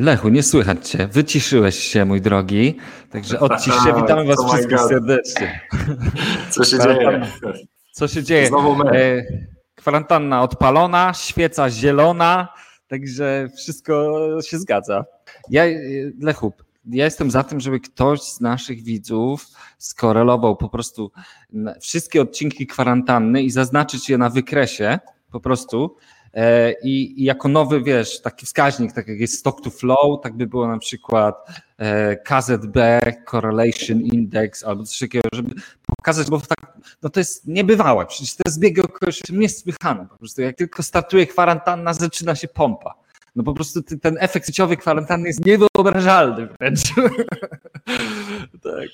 Lechu, nie słychać cię. Wyciszyłeś się, mój drogi. Także odcisz się. Witamy was Oh wszystkich God. serdecznie. Co się dzieje? Co się dzieje? Znowu my. E, Kwarantanna odpalona, świeca zielona, także wszystko się zgadza. Ja, e, Lechu, ja jestem za tym, żeby ktoś z naszych widzów skorelował po prostu wszystkie odcinki kwarantanny i zaznaczyć je na wykresie po prostu. E, I, jako nowy, wiesz, taki wskaźnik, tak jak jest stock to flow, tak by było na przykład e, KZB, Correlation Index albo coś takiego, żeby pokazać, bo tak, no to jest niebywałe, przecież te zbiegi okoliczności niesłychane. Po prostu jak tylko startuje kwarantanna, zaczyna się pompa. No po prostu ten efekt życiowy kwarantanny jest niewyobrażalny wręcz. tak.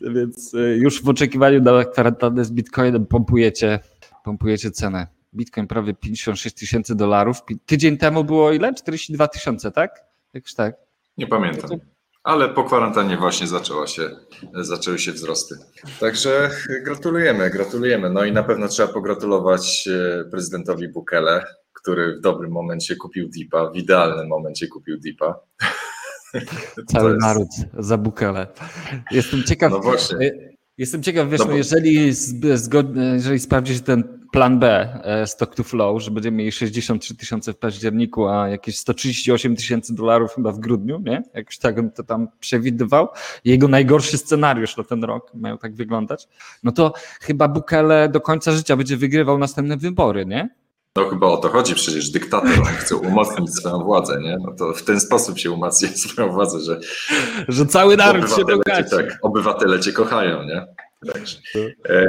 Więc y, już w oczekiwaniu na kwarantannę z Bitcoinem pompujecie, pompujecie cenę. Bitcoin prawie 56 tysięcy dolarów. Tydzień temu było ile? 42 tysiące, tak? Jakoś tak. Nie pamiętam. Ale po kwarantannie właśnie zaczęła się, zaczęły się wzrosty. Także gratulujemy, gratulujemy. No i na pewno trzeba pogratulować e, prezydentowi Bukele, który w dobrym momencie kupił Deepa, w idealnym momencie kupił Deepa. Cały jest- naród za Bukele. Jestem ciekaw. No właśnie. y, Jestem ciekaw, wiesz, No no bo- jeżeli, zgodnie, jeżeli sprawdzi się ten plan B, e, stock to flow, że będziemy mieli 63 tysiące w październiku, a jakieś 138 tysięcy dolarów chyba w grudniu, nie? Jakoś tak on to tam przewidywał. Jego najgorszy scenariusz na ten rok mają tak wyglądać. No to chyba Bukele do końca życia będzie wygrywał następne wybory, nie? No chyba o to chodzi, przecież dyktator chce umocnić swoją władzę, nie? No to w ten sposób się umacnia swoją władzę, że Że cały naród się bogaci. tak, obywatele cię kochają, nie? Także. E,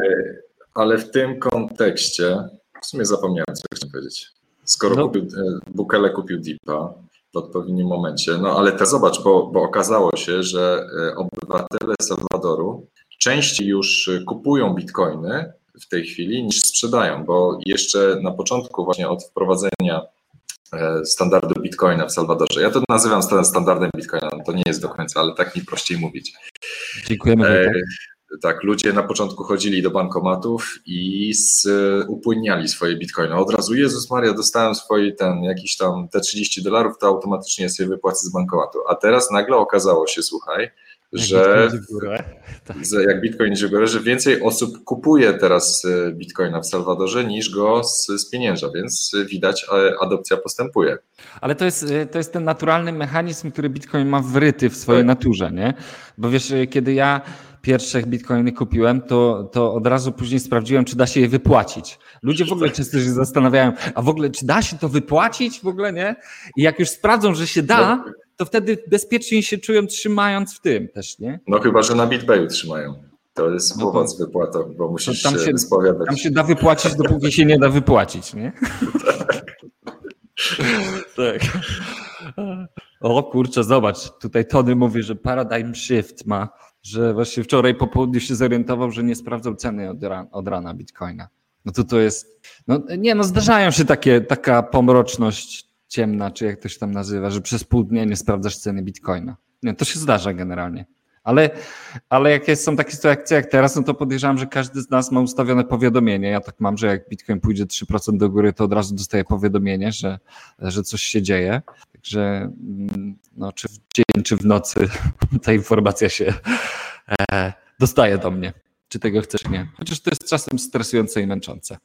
ale w tym kontekście, w sumie zapomniałem, co chciałem powiedzieć. Skoro No. kupił, e, Bukele kupił Deepa w odpowiednim momencie, no ale te zobacz, bo, bo okazało się, że e, obywatele Salwadoru częściej już e, kupują bitcoiny w tej chwili niż sprzedają, bo jeszcze na początku właśnie od wprowadzenia standardu bitcoina w Salwadorze, ja to nazywam sta- standardem bitcoina, to nie jest do końca, ale tak mi prościej mówić. Dziękujemy. E, tak, ludzie na początku chodzili do bankomatów i z, upłyniali swoje bitcoiny. Od razu, Jezus Maria, dostałem swój ten jakiś tam te 30 dolarów, to automatycznie sobie wypłacę z bankomatu. A teraz nagle okazało się, słuchaj, Jak że jak bitcoin idzie w górę, że więcej osób kupuje teraz e, bitcoina w Salwadorze niż go z, z pienięża, więc e, widać, e, adopcja postępuje. Ale to jest, to jest ten naturalny mechanizm, który Bitcoin ma wryty w swojej Tak. naturze, nie? Bo wiesz, kiedy ja pierwsze bitcoiny kupiłem, to, to od razu później sprawdziłem, czy da się je wypłacić. Ludzie w ogóle często się zastanawiają, a w ogóle, czy da się to wypłacić w ogóle, nie? I jak już sprawdzą, że się da, to wtedy bezpiecznie się czują trzymając w tym też, nie? No chyba, że na BitBayu trzymają. To jest No głowa z wypłatą, bo musisz tam się wyspowiadać. Tam się da wypłacić, dopóki się nie da wypłacić, nie? tak. O kurczę, zobacz, tutaj Tony mówi, że Paradigm Shift ma, że właśnie wczoraj po południu się zorientował, że nie sprawdzał ceny od, od rana Bitcoina. No to to jest, no nie no zdarzają się takie, taka pomroczność ciemna, czy jak to się tam nazywa, że przez pół dnia nie sprawdzasz ceny Bitcoina. Nie, to się zdarza generalnie. Ale, ale jak jest, są takie sytuacje jak teraz, no to podejrzewam, że każdy z nas ma ustawione powiadomienie. Ja tak mam, że jak Bitcoin pójdzie 3% do góry, to od razu dostaję powiadomienie, że, że coś się dzieje. Także mm, no, czy w dzień, czy w nocy ta informacja się e, dostaje do mnie. Czy tego chcesz, nie. Chociaż to jest czasem stresujące i męczące.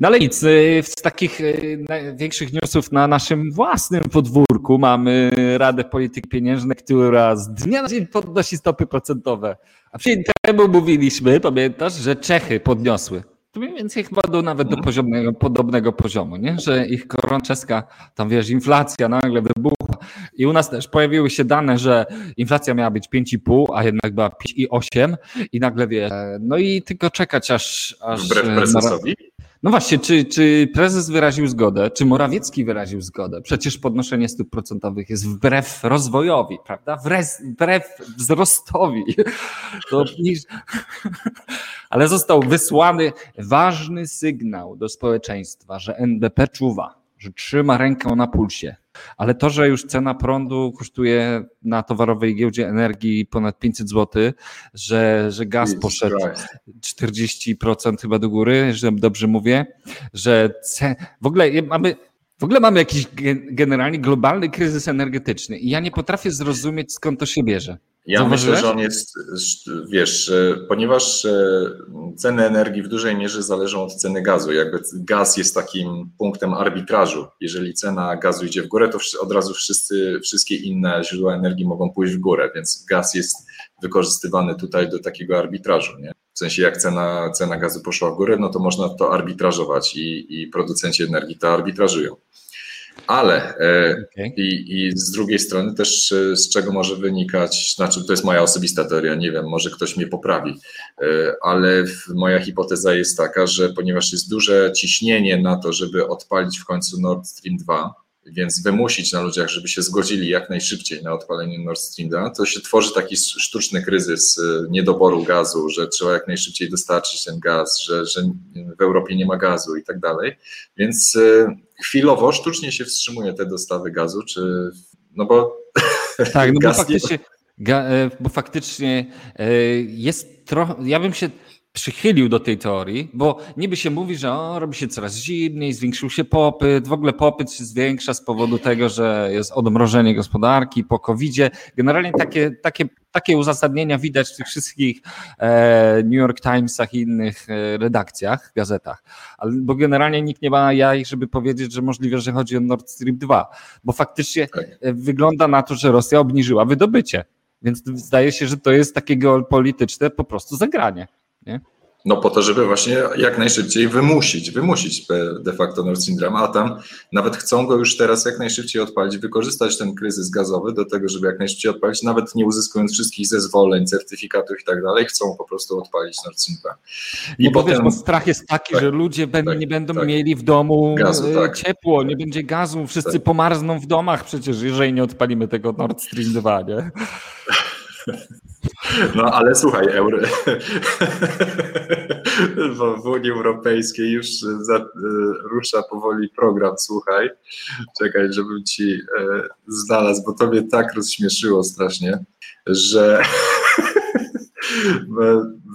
No ale nic, y, z takich y, największych newsów na naszym własnym podwórku mamy Radę Polityki Pieniężnej, która z dnia na dzień podnosi stopy procentowe. A tydzień temu mówiliśmy, pamiętasz, że Czechy podniosły. To mniej więcej chyba do, nawet do poziomnego, podobnego poziomu, nie? że ich korona czeska, tam wiesz, inflacja nagle wybuchła. I u nas też pojawiły się dane, że inflacja miała być 5,5, a jednak była 5,8 i nagle wiesz, no i tylko czekać aż... aż Wbrew prezesowi? No właśnie, czy, czy prezes wyraził zgodę, czy Morawiecki wyraził zgodę? Przecież podnoszenie stóp procentowych jest wbrew rozwojowi, prawda? Wbrew, wbrew wzrostowi. To, niż... Ale został wysłany ważny sygnał do społeczeństwa, że NBP czuwa, że trzyma rękę na pulsie. Ale to, że już cena prądu kosztuje na towarowej giełdzie energii ponad 500 zł, że, że gaz poszedł Christ. 40% chyba do góry, że dobrze mówię, że ce... w ogóle mamy W ogóle mamy jakiś generalnie globalny kryzys energetyczny i ja nie potrafię zrozumieć, skąd to się bierze. Ja myślę, że on jest, wiesz, ponieważ e, ceny energii w dużej mierze zależą od ceny gazu. Jakby gaz jest takim punktem arbitrażu. Jeżeli cena gazu idzie w górę, to od razu wszyscy, wszystkie inne źródła energii mogą pójść w górę, więc gaz jest wykorzystywany tutaj do takiego arbitrażu. Nie? W sensie, jak cena, cena gazu poszła w górę, no to można to arbitrażować i, i producenci energii to arbitrażują. Ale e, okay. i, i z drugiej strony też e, z czego może wynikać, znaczy to jest moja osobista teoria, nie wiem, może ktoś mnie poprawi, e, ale moja hipoteza jest taka, że ponieważ jest duże ciśnienie na to, żeby odpalić w końcu Nord Stream 2, więc wymusić na ludziach, żeby się zgodzili jak najszybciej na odpalenie Nord Stream 2, to się tworzy taki sztuczny kryzys niedoboru gazu, że trzeba jak najszybciej dostarczyć ten gaz, że, że w Europie nie ma gazu i tak dalej. Więc chwilowo sztucznie się wstrzymuje te dostawy gazu, czy no bo tak, no bo faktycznie, e, bo faktycznie e, jest trochę, ja bym się przychylił do tej teorii, bo niby się mówi, że o, robi się coraz zimniej, zwiększył się popyt, w ogóle popyt się zwiększa z powodu tego, że jest odmrożenie gospodarki po COVID-zie. Generalnie takie, takie, takie uzasadnienia widać w tych wszystkich e, New York Timesach i innych e, redakcjach, gazetach. Ale, bo generalnie nikt nie ma jaj, żeby powiedzieć, że możliwe, że chodzi o Nord Stream 2, bo faktycznie tak. e, wygląda na to, że Rosja obniżyła wydobycie. Więc zdaje się, że to jest takie geopolityczne po prostu zagranie. Nie? No po to, żeby właśnie jak najszybciej wymusić, wymusić de facto Nord Stream a tam nawet chcą go już teraz jak najszybciej odpalić, wykorzystać ten kryzys gazowy do tego, żeby jak najszybciej odpalić, nawet nie uzyskując wszystkich zezwoleń, certyfikatów i tak dalej, chcą po prostu odpalić Nord Stream 2. I no potem, bo strach jest taki, tak, że ludzie tak, nie będą tak. mieli w domu gazu, e, tak. ciepło, nie będzie gazu, wszyscy tak. pomarzną w domach przecież, jeżeli nie odpalimy tego Nord Stream 2, nie? No ale słuchaj, euro... w Unii Europejskiej już za, e, rusza powoli program, słuchaj. Czekaj, żebym ci e, znalazł, bo to mnie tak rozśmieszyło strasznie, że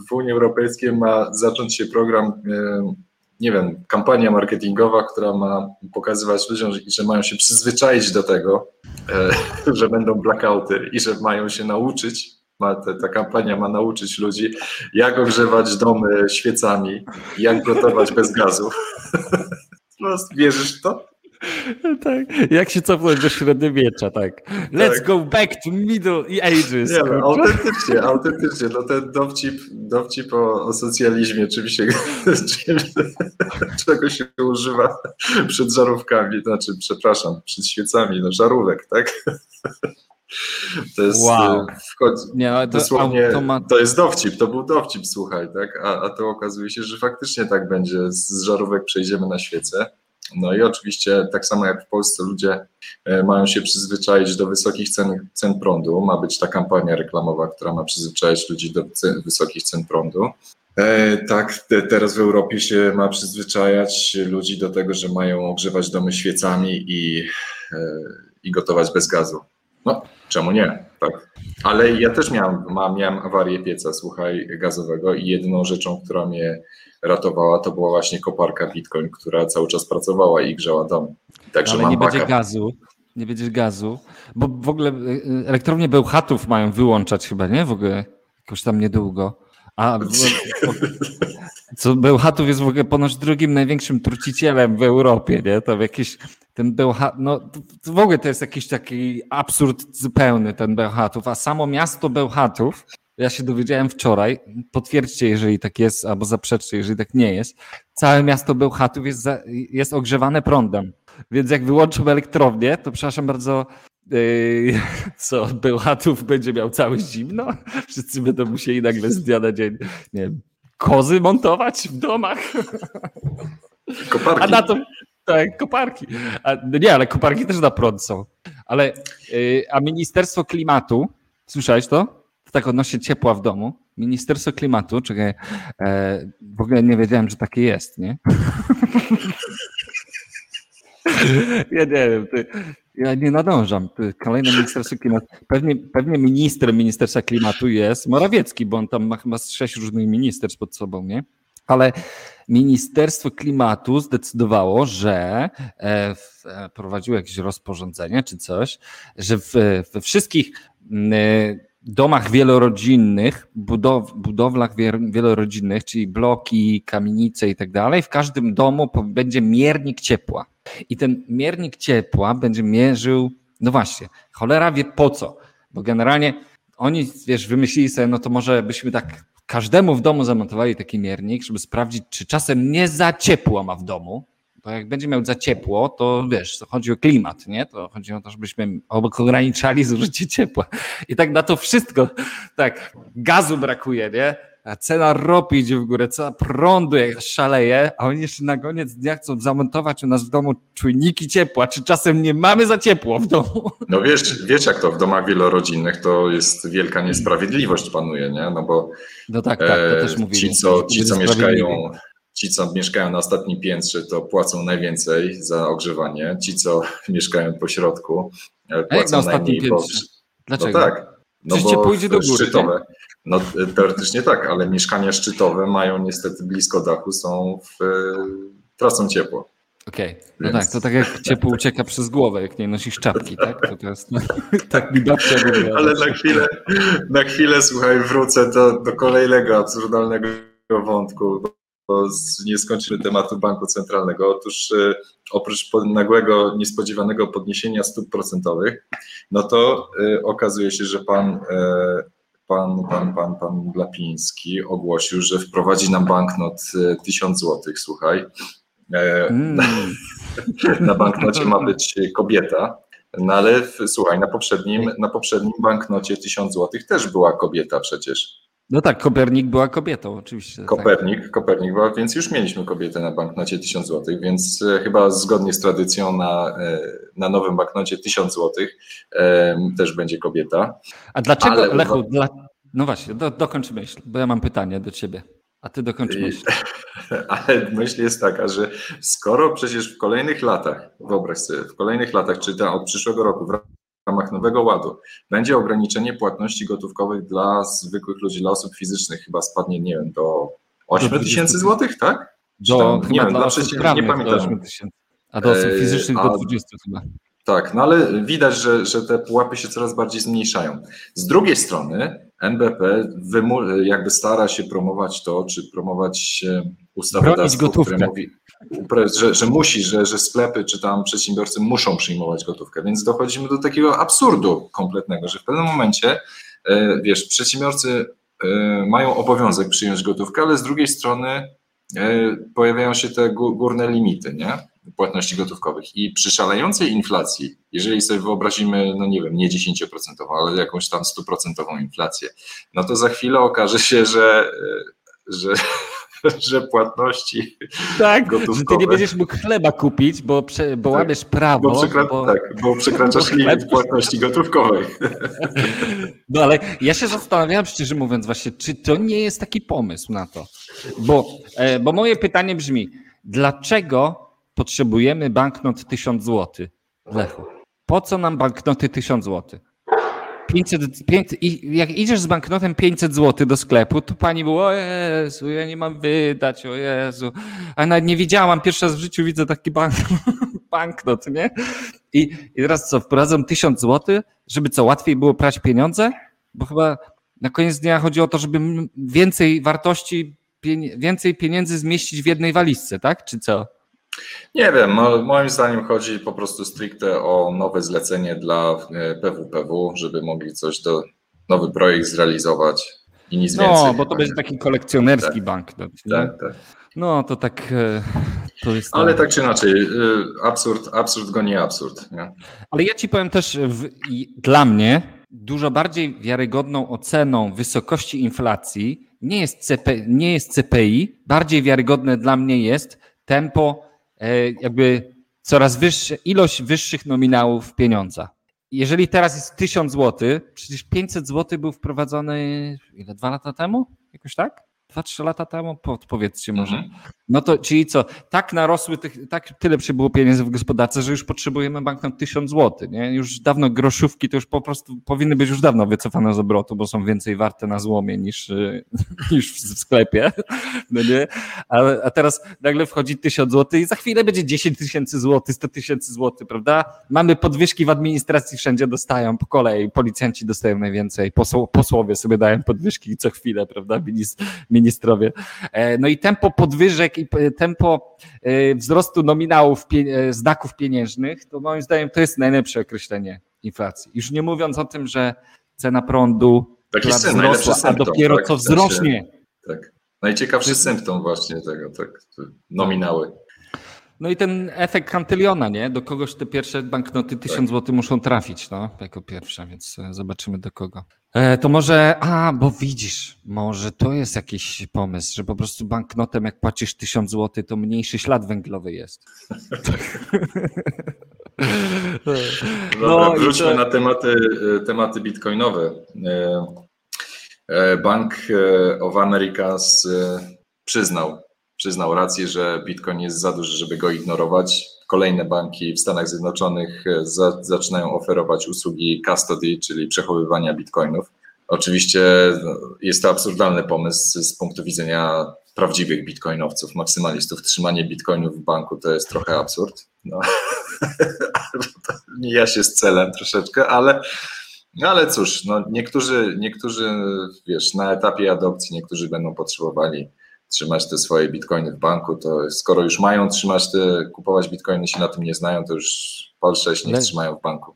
w Unii Europejskiej ma zacząć się program e, nie wiem, kampania marketingowa, która ma pokazywać ludziom, że, że mają się przyzwyczaić do tego, że będą blackouty i że mają się nauczyć ma, ta, ta kampania ma nauczyć ludzi, jak ogrzewać domy świecami, jak gotować bez gazu. No, wierzysz w to? Tak. Jak się cofnąć do średniowiecza, tak. Let's tak. go back to middle ages. Nie, no, autentycznie, autentycznie. No ten dowcip, dowcip o, o socjalizmie, oczywiście czego się używa przed żarówkami, znaczy, przepraszam, przed świecami, no żarówek, tak? To jest wow. E, wchodzi, Nie, to dosłownie automat... to jest dowcip, to był dowcip, słuchaj, tak? A, a to okazuje się, że faktycznie tak będzie. Z żarówek przejdziemy na świecę. No i oczywiście tak samo jak w Polsce ludzie e, mają się przyzwyczaić do wysokich cen, cen prądu. Ma być ta kampania reklamowa, która ma przyzwyczaić ludzi do cen, wysokich cen prądu. E, tak, te, teraz w Europie się ma przyzwyczajać ludzi do tego, że mają ogrzewać domy świecami i, i gotować bez gazu. No, czemu nie? Tak. Ale ja też miałem, miałem awarię pieca, słuchaj, gazowego i jedyną rzeczą, która mnie ratowała, to była właśnie koparka Bitcoin, która cały czas pracowała i grzała dom. Także Ale mam nie backup. będzie gazu, nie będzie gazu, bo w ogóle y, y, elektrownie Bełchatów mają wyłączać chyba, nie? W ogóle jakoś tam niedługo. A co Bełchatów jest w ogóle ponoć drugim największym trucicielem w Europie, nie? To jakiś ten Bełchatów, no w ogóle to jest jakiś taki absurd zupełny ten Bełchatów, a samo miasto Bełchatów, ja się dowiedziałem wczoraj, potwierdźcie, jeżeli tak jest, albo zaprzeczcie, jeżeli tak nie jest, całe miasto Bełchatów jest, za, jest ogrzewane prądem. Więc jak wyłączą elektrownię, to przepraszam bardzo, yy, co, Bełchatów będzie miał całe zimno? Wszyscy będą musieli nagle z dnia na dzień, nie wiem, kozy montować w domach? Koparki. A na to, tak, koparki. A, no nie, ale koparki też na prąd są. Ale, yy, a Ministerstwo Klimatu, słyszałeś to? Tak odnośnie ciepła w domu. Ministerstwo Klimatu, czekaj, e, w ogóle nie wiedziałem, że takie jest, nie? ja nie wiem, ty, ja nie nadążam. Ty, kolejne Ministerstwo Klimatu. Pewnie, pewnie ministrem Ministerstwa Klimatu jest Morawiecki, bo on tam ma chyba sześć różnych ministerstw pod sobą, nie? ale Ministerstwo Klimatu zdecydowało, że e, wprowadziło jakieś rozporządzenie czy coś, że we wszystkich domach wielorodzinnych, budow, budowlach wielorodzinnych, czyli bloki, kamienice i tak dalej, w każdym domu będzie miernik ciepła. I ten miernik ciepła będzie mierzył, no właśnie, cholera wie po co, bo generalnie oni, wiesz, wymyślili sobie, no to może byśmy tak każdemu w domu zamontowali taki miernik, żeby sprawdzić, czy czasem nie za ciepło ma w domu, bo jak będzie miał za ciepło, to wiesz, to chodzi o klimat, nie? To chodzi o to, żebyśmy ograniczali zużycie ciepła. I tak na to wszystko, tak, gazu brakuje, nie? A cena ropy idzie w górę, cena prądu jak szaleje, a oni jeszcze na koniec dnia chcą zamontować u nas w domu czujniki ciepła. Czy czasem nie mamy za ciepło w domu? No wiesz, wiesz jak to w domach wielorodzinnych to jest wielka niesprawiedliwość panuje, nie? No bo no tak, tak, to też mówili. Ci, co, ci, co mieszkają Ci, co mieszkają na ostatnim piętrze, to płacą najwięcej za ogrzewanie. Ci, co mieszkają po środku, e, płacą najmniej. Piętrze? Bo... Dlaczego? No tak. No bo pójdzie do góry, szczytowe. No teoretycznie tak, ale mieszkania szczytowe mają niestety blisko dachu, są w, e, tracą ciepło. Okej, okay. no Więc... tak, to tak jak ciepło ucieka przez głowę, jak nie nosisz czapki, tak? To, to jest, tak mi babcia mówiła. Ale na chwilę, na chwilę, słuchaj, wrócę do, do kolejnego absurdalnego wątku, bo nie skończymy tematu banku centralnego. Otóż e, oprócz nagłego, niespodziewanego podniesienia stóp procentowych, no to e, okazuje się, że pan, e, pan, pan, pan, pan Glapiński ogłosił, że wprowadzi nam banknot 1000 złotych, słuchaj. Mm. Na banknocie ma być kobieta, no ale słuchaj, na poprzednim, na poprzednim banknocie 1000 złotych też była kobieta przecież. No tak, Kopernik była kobietą, oczywiście. Tak. Kopernik, tak. Kopernik była, więc już mieliśmy kobietę na banknocie 1000 zł, więc e, chyba zgodnie z tradycją na, e, na nowym banknocie 1000 zł też będzie kobieta. A dlaczego, Ale... Lechu, dla... no właśnie, do, dokończ myśl, bo ja mam pytanie do ciebie. A ty dokończ myśl. Ale myśl jest taka, że skoro przecież w kolejnych latach, wyobraź sobie, w kolejnych latach, czy tam od przyszłego roku, ramach Nowego Ładu będzie ograniczenie płatności gotówkowych dla zwykłych ludzi, dla osób fizycznych, chyba spadnie, nie wiem, do 8 tysięcy złotych, tak? Do, tam, nie wiem, dla nie pamiętam. A do osób fizycznych do 20 chyba. Tak, no ale widać, że, że te pułapy się coraz bardziej zmniejszają. Z drugiej strony NBP jakby stara się promować to, czy promować ustawodawstwo, które mówi, że, że musi, że, że sklepy czy tam przedsiębiorcy muszą przyjmować gotówkę, więc dochodzimy do takiego absurdu kompletnego, że w pewnym momencie, e, wiesz, przedsiębiorcy e, mają obowiązek przyjąć gotówkę, ale z drugiej strony e, pojawiają się te górne limity, nie? płatności gotówkowych. I przy szalejącej inflacji, jeżeli sobie wyobrazimy, no nie wiem, nie 10%, ale jakąś tam 100% inflację, no to za chwilę okaże się, że, że że płatności tak, gotówkowe. że ty nie będziesz mógł chleba kupić, bo, prze, bo tak, łamiesz prawo. Bo, przekra bo, tak, bo przekraczasz bo limit płatności gotówkowej. No ale ja się zastanawiałem, szczerze mówiąc właśnie, czy to nie jest taki pomysł na to? Bo, e, bo moje pytanie brzmi, dlaczego potrzebujemy banknot 1000 zł? Lechu, po co nam banknoty 1000 zł? 500, 500, i jak idziesz z banknotem 500 zł do sklepu, to pani było, o Jezu, ja nie mam wydać, o Jezu. A nawet nie widziałam, pierwszy raz w życiu widzę taki bank, banknot, nie? I, I teraz co, wprowadzam 1000 zł, żeby co, łatwiej było prać pieniądze? Bo chyba na koniec dnia chodzi o to, żeby więcej wartości, więcej pieniędzy zmieścić w jednej walizce, tak? Czy co? Nie wiem, moim zdaniem chodzi po prostu stricte o nowe zlecenie dla PWPW, e, żeby mogli coś do, nowy projekt zrealizować i nic no, więcej. No, bo to będzie taki kolekcjonerski tak. bank. Tak, tak, tak. No, to tak e, to jest... Ale tak czy inaczej, e, absurd, absurd goni absurd. Nie? Ale ja ci powiem też, w, dla mnie dużo bardziej wiarygodną oceną wysokości inflacji nie jest, CP, nie jest CPI, bardziej wiarygodne dla mnie jest tempo jakby coraz wyższa, ilość wyższych nominałów pieniądza. Jeżeli teraz jest 1000 zł, przecież 500 zł był wprowadzony ile, dwa lata temu? Jakoś tak? Dwa, trzy lata temu? Powiedzcie może. Mhm. No to czyli co, tak narosły, tych, tak tyle przybyło pieniędzy w gospodarce, że już potrzebujemy banknot 1000 zł, nie? Już dawno groszówki to już po prostu powinny być już dawno wycofane z obrotu, bo są więcej warte na złomie niż, niż w sklepie, no nie? A, a teraz nagle wchodzi 1000 zł i za chwilę będzie 10 tysięcy złotych, 100 tysięcy złotych, prawda? Mamy podwyżki w administracji, wszędzie dostają po kolei, policjanci dostają najwięcej, posł posłowie sobie dają podwyżki co chwilę, prawda? Ministrowie. E, no i tempo podwyżek i tempo e, wzrostu nominałów e, znaków pieniężnych, to moim zdaniem to jest najlepsze określenie inflacji. Już nie mówiąc o tym, że cena prądu Taki która wzrosła, a dopiero tak, co wzrośnie. Tak. Najciekawszy symptom właśnie tego, tak, nominały. No i ten efekt kantyliona, nie? Do kogoś te pierwsze banknoty 1000 tak. zł muszą trafić, no, jako pierwsze, więc e, zobaczymy do kogo. E, to może, a, bo widzisz, może to jest jakiś pomysł, że po prostu banknotem, jak płacisz 1000 zł, to mniejszy ślad węglowy jest. Dobra, no, wróćmy to... na tematy, e, tematy bitcoinowe. Bank of Americas przyznał, przyznał rację, że Bitcoin jest za duży, żeby go ignorować. Kolejne banki w Stanach Zjednoczonych e, za, zaczynają oferować usługi custody, czyli przechowywania bitcoinów. Oczywiście no, jest to absurdalny pomysł z punktu widzenia prawdziwych bitcoinowców, maksymalistów. Trzymanie bitcoinów w banku to jest trochę absurd. No. Mija się z celem troszeczkę, ale, no ale cóż, no niektórzy, niektórzy, wiesz, na etapie adopcji, niektórzy będą potrzebowali trzymać te swoje bitcoiny w banku, to skoro już mają trzymać te, kupować bitcoiny, się na tym nie znają, to już pal 6 niech trzymają w banku.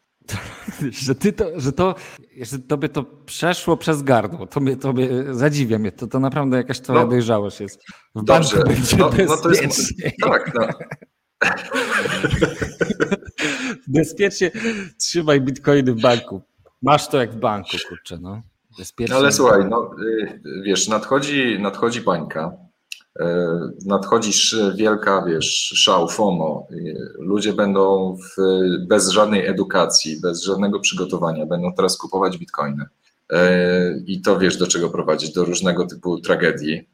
że ty to, że to, że tobie to przeszło przez gardło, to mnie, to mnie zadziwia mnie, to, to naprawdę jakaś twoja no, dojrzałość jest. W dobrze, banku będzie no, no to jest, tak, no. Bezpiecznie trzymaj bitcoiny w banku. Masz to jak w banku, kurczę, no. Bezpiecznie. Ale słuchaj, no, y, wiesz, nadchodzi, nadchodzi bańka, y, nadchodzi wielka, wiesz, szał, FOMO. Ludzie będą w, bez żadnej edukacji, bez żadnego przygotowania, będą teraz kupować bitcoiny. I to wiesz, do czego prowadzi, do różnego typu tragedii.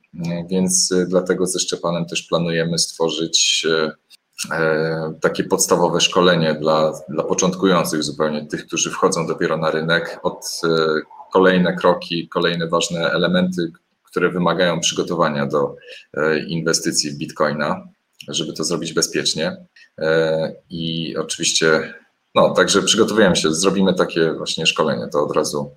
Więc dlatego ze Szczepanem też planujemy stworzyć takie podstawowe szkolenie dla, dla początkujących zupełnie, tych, którzy wchodzą dopiero na rynek od kolejne kroki, kolejne ważne elementy, które wymagają przygotowania do e, inwestycji w bitcoina, żeby to zrobić bezpiecznie. E, I oczywiście, no, także przygotowujemy się, zrobimy takie właśnie szkolenie, to od razu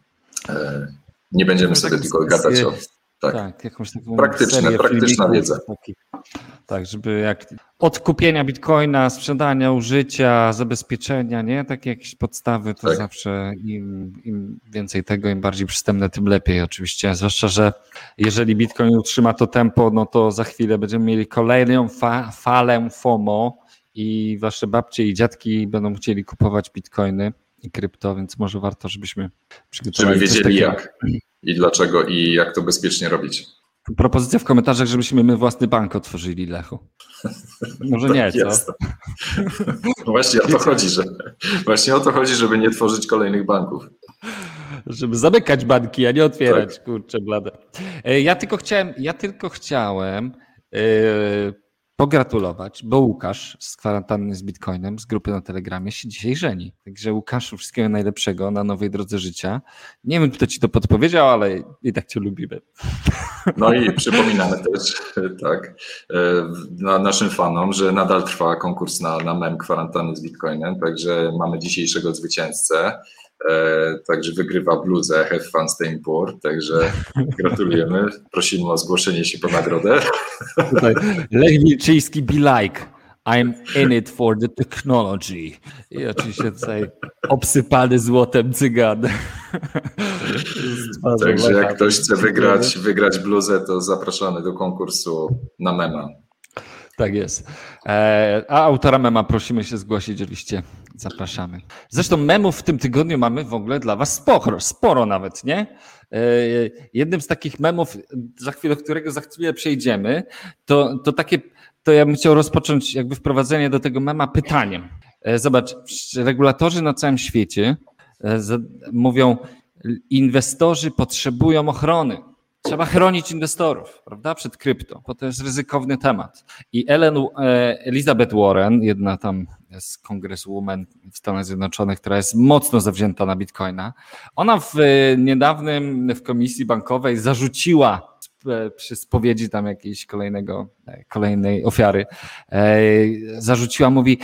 e, nie będziemy sobie tylko gadać o tak, tak jakąś taką praktyczne, praktyczna wiedza. Tak, żeby jak od kupienia bitcoina, sprzedania, użycia, zabezpieczenia, nie? Takie jakieś podstawy, to tak. zawsze im, im, więcej tego, im bardziej przystępne, tym lepiej oczywiście. Zwłaszcza, że jeżeli bitcoin utrzyma to tempo, no to za chwilę będziemy mieli kolejną fa falę FOMO i wasze babcie i dziadki będą chcieli kupować bitcoiny i krypto, więc może warto, żebyśmy przygotowali Żeby wiedzieli jak i dlaczego i jak to bezpiecznie robić. Propozycja w komentarzach, żebyśmy my własny bank otworzyli, Lechu. Może nie, co? No właśnie o to chodzi, że właśnie o to chodzi, żeby nie tworzyć kolejnych banków. Żeby zamykać banki, a nie otwierać, tak. kurczę blade. E, ja tylko chciałem, ja tylko chciałem yy, pogratulować, bo Łukasz z kwarantanny z Bitcoinem, z grupy na Telegramie się dzisiaj żeni. Także Łukaszu, wszystkiego najlepszego na nowej drodze życia. Nie wiem, kto ci to podpowiedział, ale i tak cię lubimy. No i przypominamy też tak, na naszym fanom, że nadal trwa konkurs na, na mem kwarantanny z Bitcoinem, także mamy dzisiejszego zwycięzcę. E, także wygrywa bluzę Have Fun Staying Poor, także gratulujemy. Prosimy o zgłoszenie się po nagrodę. Tutaj Lech Wilczyński be like. I'm in it for the technology. I oczywiście tutaj obsypany złotem cygan. Także jak ktoś chce wygrać, wygrać bluzę, to zapraszamy do konkursu na mema. Tak jest. E, a autora mema prosimy się zgłosić, oczywiście zapraszamy. Zresztą memów w tym tygodniu mamy w ogóle dla Was sporo, sporo nawet, nie? E, jednym z takich memów, za chwilę, którego za chwilę przejdziemy, to, to takie, to ja bym chciał rozpocząć jakby wprowadzenie do tego mema pytaniem. E, zobacz, regulatorzy na całym świecie mówią, inwestorzy potrzebują ochrony. Trzeba chronić inwestorów, prawda, przed krypto, bo to jest ryzykowny temat. I Ellen, e, Elizabeth Warren, jedna tam z Women w Stanach Zjednoczonych, która jest mocno zawzięta na Bitcoina, ona w niedawnym w komisji bankowej zarzuciła przy spowiedzi tam jakiejś kolejnego, kolejnej ofiary, zarzuciła, mówi,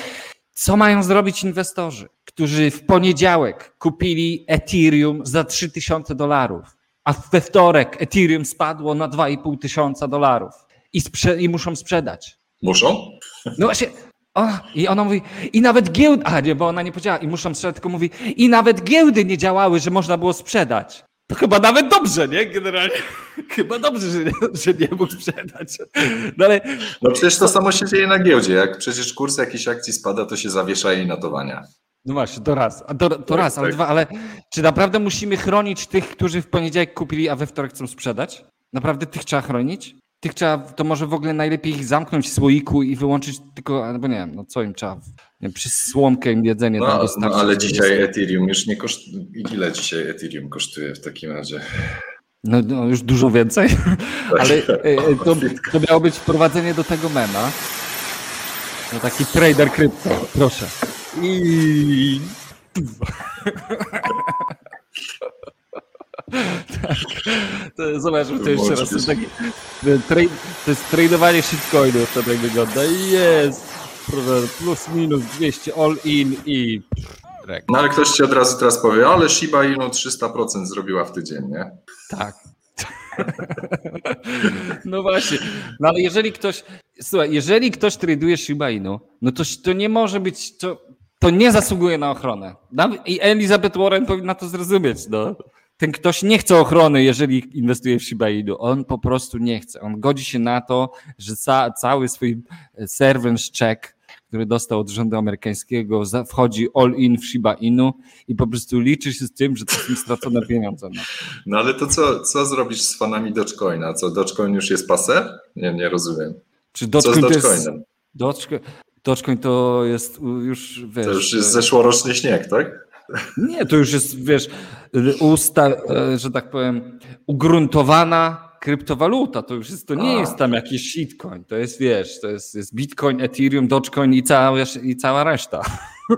co mają zrobić inwestorzy, którzy w poniedziałek kupili Ethereum za 3000 dolarów, a we wtorek Ethereum spadło na 2,5 tysiąca dolarów i, sprze- i muszą sprzedać? Muszą? No właśnie, o, I ona mówi, i nawet giełdy, a nie, bo ona nie powiedziała, i muszą sprzedać, tylko mówi, i nawet giełdy nie działały, że można było sprzedać. To chyba nawet dobrze, nie? Generalnie. Chyba dobrze, że, że nie mógł sprzedać. No, ale... no przecież to samo się dzieje na giełdzie. Jak przecież kurs jakiejś akcji spada, to się zawiesza jej notowania. No właśnie, to raz. To, to tak, raz, ale tak. dwa, ale czy naprawdę musimy chronić tych, którzy w poniedziałek kupili, a we wtorek chcą sprzedać? Naprawdę tych trzeba chronić? Tych trzeba, to może w ogóle najlepiej ich zamknąć w słoiku i wyłączyć tylko, albo nie wiem, no co im trzeba, nie, przy słomkę im jedzenie no, tam No ale dzisiaj Ethereum już nie kosztuje, ile dzisiaj Ethereum kosztuje w takim razie? No, no już dużo więcej, tak. ale e, e, to, to miało być wprowadzenie do tego mema. No taki trader krypto, proszę. I... tak. To, zobacz, to jeszcze raz. To taki, to jest tradowanie shitcoinów, to tak wygląda. Jest. Plus minus 200 all in i. No ale ktoś ci od razu teraz powie, ale Shiba Inu 300% zrobiła w tydzień, nie? Tak. No właśnie. No ale jeżeli ktoś, słuchaj, jeżeli ktoś traduje Shiba Inu, no to, to nie może być, to, to nie zasługuje na ochronę. I Elizabeth Warren powinna to zrozumieć. No ten ktoś nie chce ochrony, jeżeli inwestuje w Shiba Inu. On po prostu nie chce. On godzi się na to, że ca cały swój servant check, który dostał od rządu amerykańskiego, wchodzi all in w Shiba Inu i po prostu liczy się z tym, że to są stracone pieniądze. No, no ale to co, co zrobisz z fanami Dogecoina? Co, Dogecoin już jest pase? Nie, nie rozumiem. Czy Dogecoin co z Dogecoinem? Dogecoin, Dogecoin to jest już, wiesz... To już jest zeszłoroczny śnieg, tak? Nie, to już jest, wiesz, usta, e, że tak powiem, ugruntowana kryptowaluta. To już jest, to nie jest tam jakiś shitcoin. To jest, wiesz, to jest, jest Bitcoin, Ethereum, Dogecoin i cała, i cała reszta.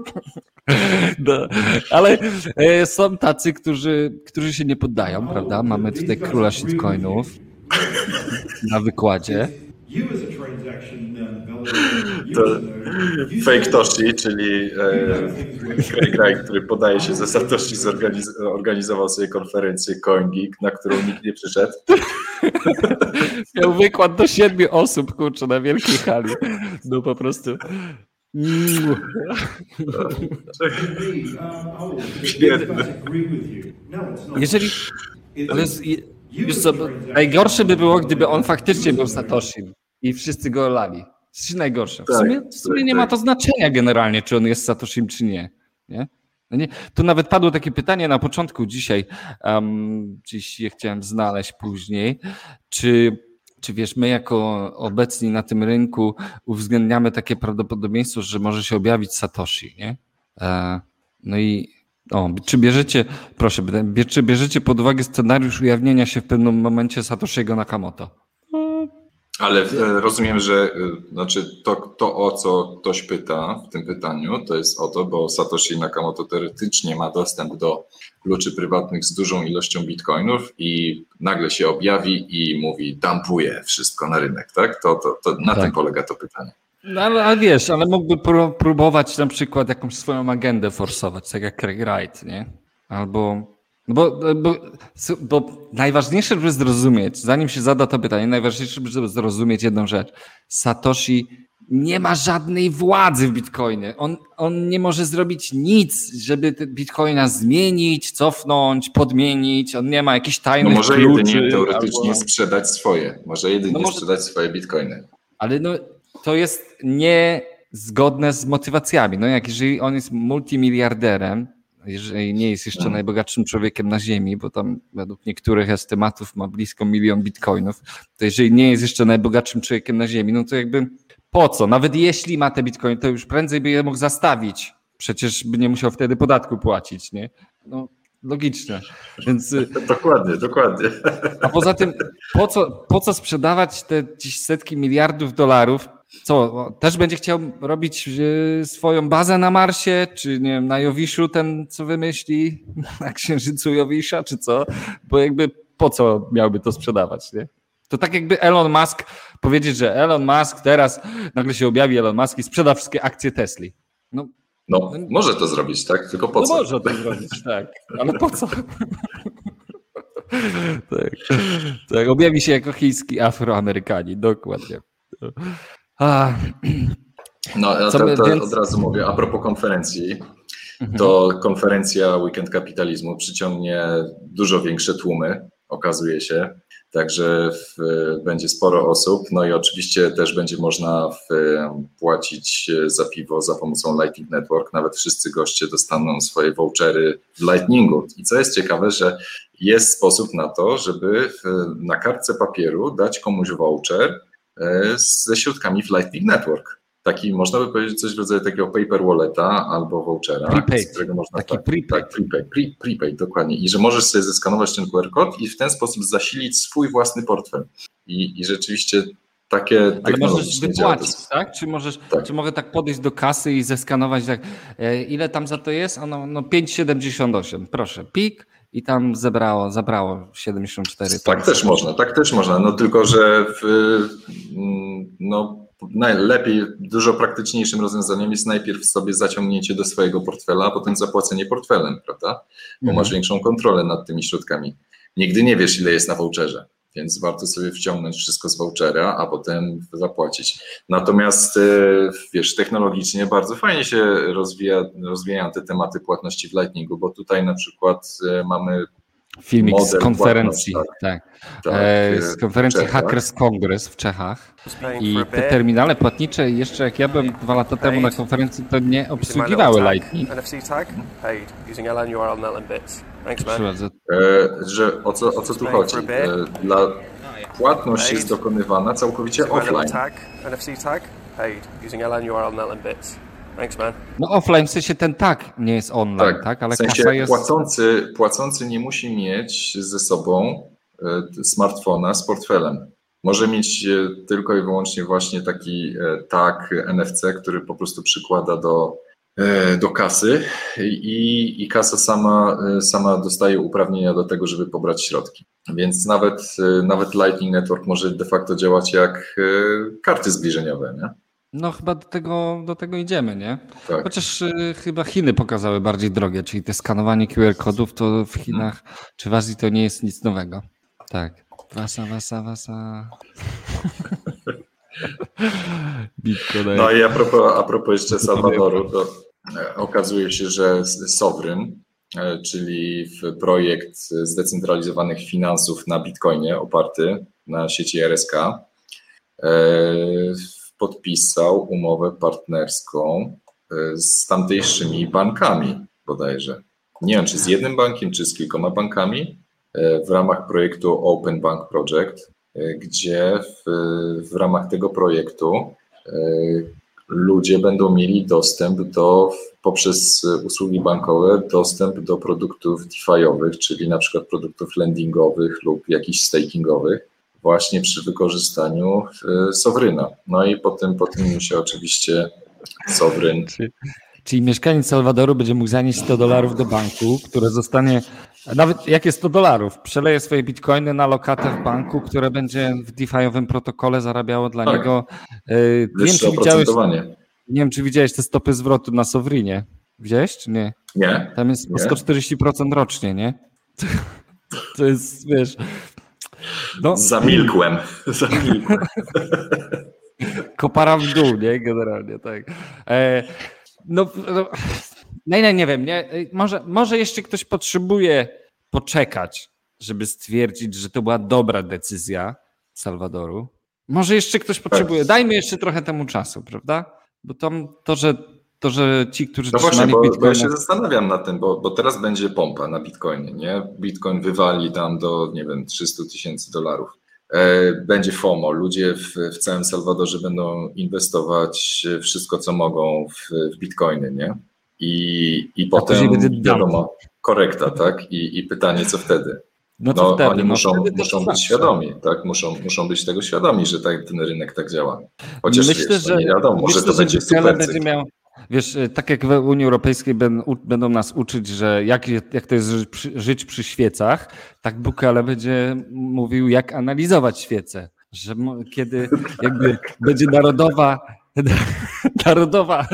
No, ale e, są tacy, którzy, którzy się nie poddają, prawda? Mamy tutaj króla shitcoinów na wykładzie. To fake Toshi, czyli e, który podaje się za Satoshi, zorganiz organizował sobie konferencję CoinGeek, na którą nikt nie przyszedł. Miał wykład do siedmiu osób, kurczę, na wielkiej hali. No po prostu. Jeżeli. Ale Wiesz co, najgorsze by było, gdyby on faktycznie był Satoshi i wszyscy go lali. Jest najgorsze. W tak, sumie, w sumie tak, nie ma tak. to znaczenia generalnie, czy on jest Satoshim, czy nie. nie? No nie? Tu nawet padło takie pytanie na początku dzisiaj, um, dziś je chciałem znaleźć później, czy, czy wiesz, my jako obecni na tym rynku uwzględniamy takie prawdopodobieństwo, że może się objawić Satoshi, nie? E, no i o, czy bierzecie, proszę, czy bierzecie pod uwagę scenariusz ujawnienia się w pewnym momencie Satoshiego Nakamoto? Ale e, rozumiem, że e, znaczy to, to, o co ktoś pyta w tym pytaniu, to jest o to, bo Satoshi Nakamoto teoretycznie ma dostęp do kluczy prywatnych z dużą ilością bitcoinów i nagle się objawi i mówi, dumpuje wszystko na rynek, tak? To, to, to na tak. tym polega to pytanie. No, ale, ale, wiesz, ale mógłby próbować na przykład jakąś swoją agendę forsować, tak jak Craig Wright, nie? Albo bo, bo, bo najważniejsze, żeby zrozumieć, zanim się zada to pytanie, najważniejsze, żeby zrozumieć jedną rzecz. Satoshi nie ma żadnej władzy w Bitcoinie. On, on nie może zrobić nic, żeby Bitcoina zmienić, cofnąć, podmienić. On nie ma jakichś tajnych no może kluczy. Jedynie teoretycznie albo... sprzedać swoje. Może jedynie no może... sprzedać swoje Bitcoiny. Ale no, to jest niezgodne z motywacjami. No jak jeżeli on jest multimiliarderem, jeżeli nie jest jeszcze najbogatszym człowiekiem na Ziemi, bo tam według niektórych estymatów ma blisko milion bitcoinów, to jeżeli nie jest jeszcze najbogatszym człowiekiem na Ziemi, no to jakby po co? Nawet jeśli ma te bitcoiny, to już prędzej by je mógł zastawić. Przecież by nie musiał wtedy podatku płacić, nie? No, logiczne. Więc, y, dokładnie, dokładnie. A poza tym, po co, po co sprzedawać te dziś setki miliardów dolarów? Co, też będzie chciał robić y, swoją bazę na Marsie, czy nie wiem, na Jowiszu ten, co wymyśli, na Księżycu Jowisza, czy co? Bo jakby po co miałby to sprzedawać, nie? To tak jakby Elon Musk powiedzieć, że Elon Musk teraz nagle się objawi Elon Musk i sprzeda wszystkie akcje Tesli. No, no może to zrobić, tak? Tylko po no co? Może to zrobić, tak. Ale po co? tak, tak, objawi się jako chiński Afroamerykanin, dokładnie. A. No, ja to, to więc... od razu mówię, a propos konferencji, mhm. to konferencja Weekend Kapitalizmu przyciągnie dużo większe tłumy, okazuje się. Także w, będzie sporo osób. No i oczywiście też będzie można w, płacić za piwo za pomocą Lightning Network. Nawet wszyscy goście dostaną swoje vouchery w Lightningu. I co jest ciekawe, że jest sposób na to, żeby w, na kartce papieru dać komuś voucher ze środkami w Lightning Network taki, można by powiedzieć, coś w rodzaju takiego paper walleta albo vouchera, prepaid. z którego można... Taki tak, prepaid. Tak, prepaid, pre, prepaid, dokładnie. I że możesz sobie zeskanować ten QR kod i w ten sposób zasilić swój własny portfel. I, i rzeczywiście takie Ale możesz wypłacić, tak? Czy, możesz, tak. czy mogę tak podejść do kasy i zeskanować tak, e, ile tam za to jest? Ono, no 5,78, proszę, pik i tam zebrało, zabrało 74. Tak też można, tak też można, no tylko, że w, mm, no najlepiej, dużo praktyczniejszym rozwiązaniem jest najpierw sobie zaciągnięcie do swojego portfela, a potem zapłacenie portfelem, prawda? Bo mhm. masz większą kontrolę nad tymi środkami. Nigdy nie wiesz, ile jest na voucherze, więc warto sobie wciągnąć wszystko z vouchera, a potem zapłacić. Natomiast e, wiesz, technologicznie bardzo fajnie się rozwija, rozwijają te tematy płatności w Lightningu, bo tutaj na przykład e, mamy Filmik z konferencji, tak. tak. tak e, z konferencji Hackers Congress w Czechach. I te terminale płatnicze, jeszcze jak ja byłem dwa lata temu na konferencji, to nie obsługiwały Lightning. E, że o co, o co tu chodzi? E, dla płatność jest dokonywana całkowicie offline. NFC tag, paid using LN URL NetLink bits. Thanks, man. No offline w sensie ten tak nie jest online, tak? tak? Ale w sensie jest... płacący, płacący nie musi mieć ze sobą e, smartfona z portfelem. Może mieć tylko i wyłącznie właśnie taki tag NFC, który po prostu przykłada do, do kasy i, i kasa sama, sama dostaje uprawnienia do tego, żeby pobrać środki. Więc nawet, nawet Lightning Network może de facto działać jak karty zbliżeniowe. Nie? No chyba do tego, do tego idziemy, nie? Tak. Chociaż y, chyba Chiny pokazały bardziej drogę, czyli te skanowanie QR-kodów to w Chinach czy w Azji to nie jest nic nowego. Tak. Wasa, wasa, wasa. Bitcoin. No i a propos, a propos jeszcze Salwadoru, to e, okazuje się, że Sovereign, e, czyli projekt zdecentralizowanych finansów na Bitcoinie oparty na sieci RSK, e, podpisał umowę partnerską e, z tamtejszymi bankami bodajże. Nie wiem, czy z jednym bankiem, czy z kilkoma bankami e, w ramach projektu Open Bank Project, e, gdzie w, w ramach tego projektu ludzie będą mieli dostęp do, poprzez usługi bankowe, dostęp do produktów DeFi'owych, czyli na przykład produktów lendingowych lub jakichś stakingowych właśnie przy wykorzystaniu e, Sowryna. No i potem, potem się oczywiście Sowryn. Czyli, mieszkaniec Salwadoru będzie mógł zanieść 100 dolarów do banku, które zostanie, nawet jak jest 100 dolarów, przeleje swoje bitcoiny na lokatę w banku, które będzie w DeFi'owym protokole zarabiało dla tak. niego. E, nie wiem, czy widziałeś, nie wiem, czy widziałeś te stopy zwrotu na Sowrynie. Widziałeś, czy nie? Nie. Tam jest nie. 140% rocznie, nie? To jest, wiesz, no. Zamilkłem. Zamilkłem. Kopara w dół, nie? Generalnie, tak. E, no, no, nie, nie wiem, nie? Może, może jeszcze ktoś potrzebuje poczekać, żeby stwierdzić, że to była dobra decyzja Salwadoru. Może jeszcze ktoś potrzebuje. Dajmy jeszcze trochę temu czasu, prawda? Bo to, to że to, że ci, którzy no właśnie, bo, Bitcoina... bo ja się zastanawiam nad tym, bo, bo teraz będzie pompa na Bitcoinie, nie? Bitcoin wywali tam do, nie wiem, 300 tysięcy dolarów. E, będzie FOMO, ludzie w, w całym Salwadorze będą inwestować wszystko, co mogą w, w Bitcoiny, nie? i, i potem wiadomo, korekta, tak? I, I pytanie, co wtedy? No, no wtedy, oni no muszą, muszą być świadomi, tak? Muszą, muszą być tego świadomi, że tak, ten rynek tak działa. Chociaż myślę, wiesz, no że, nie wiadomo, może to będzie super. Będzie miał, wiesz, tak jak w Unii Europejskiej będą nas uczyć, że jak, jak to jest żyć przy, świecach, tak Bukele będzie mówił, jak analizować świece. Że kiedy jakby będzie narodowa narodowa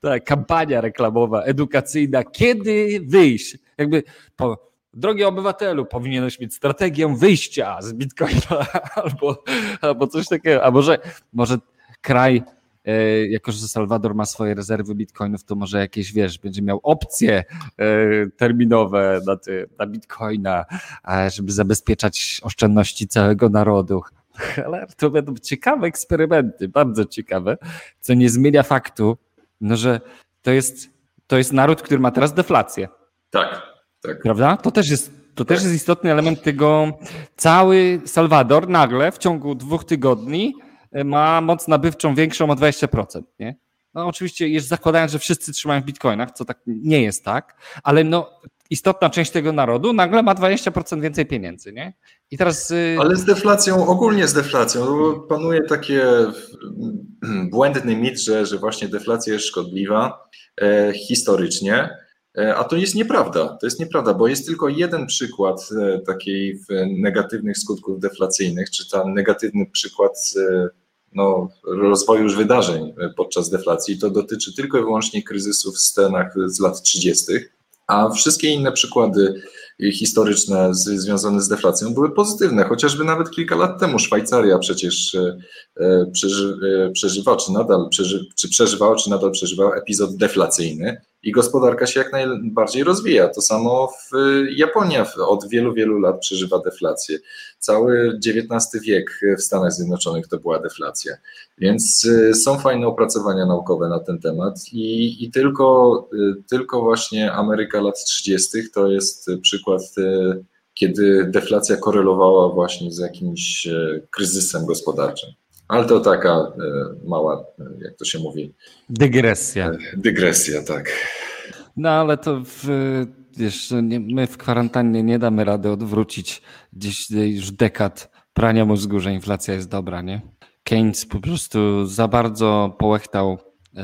ta kampania reklamowa, edukacyjna, kiedy wyjść? Jakby po, drogi obywatelu, powinieneś mieć strategię wyjścia z Bitcoina albo, albo coś takiego, a może, może kraj, jako że Salwador ma swoje rezerwy bitcoinów, to może jakieś, wiesz, będzie miał opcje e, terminowe na, ty, na bitcoina, żeby zabezpieczać oszczędności całego narodu. Ale to będą ciekawe eksperymenty, bardzo ciekawe, co nie zmienia faktu, no, że to jest, to jest naród, który ma teraz deflację. Tak, tak. Prawda? To też jest, to też jest istotny element tego. Cały Salwador nagle w ciągu dwóch tygodni e, ma moc nabywczą większą o 20%. Nie? No oczywiście, jest zakładając, że wszyscy trzymają w bitcoinach, co tak nie jest tak, ale no, istotna część tego narodu nagle ma 20% więcej pieniędzy, nie? I teraz. Y, ale z deflacją, ogólnie z deflacją, panuje takie błędny mit, że, że właśnie deflacja jest szkodliwa e, historycznie. E, a to jest nieprawda. To jest nieprawda, bo jest tylko jeden przykład e, takiej negatywnych skutków deflacyjnych, czy tam negatywny przykład e, no, rozwoju już wydarzeń podczas deflacji. To dotyczy tylko i wyłącznie kryzysów w Stanach z lat 30., a wszystkie inne przykłady historyczne z, związane z deflacją były pozytywne, chociażby nawet kilka lat temu Szwajcaria przecież przeży, przeżywa, czy nadal przeży, czy przeżywała, czy nadal przeżywała epizod deflacyjny i gospodarka się jak najbardziej rozwija. To samo w Japonia od wielu, wielu lat przeżywa deflację. Cały XIX wiek w Stanach Zjednoczonych to była deflacja. Więc y, są fajne opracowania naukowe na ten temat i, i tylko, y, tylko właśnie Ameryka lat 30. to jest przykład, y, kiedy deflacja korelowała właśnie z jakimś kryzysem gospodarczym. Ale to taka e, mała, e, jak to się mówi? Dygresja. E, dygresja, tak. No ale to w, wiesz, nie, my w kwarantannie nie damy rady odwrócić gdzieś już dekad prania mózgu, że inflacja jest dobra, nie? Keynes po prostu za bardzo połechtał e,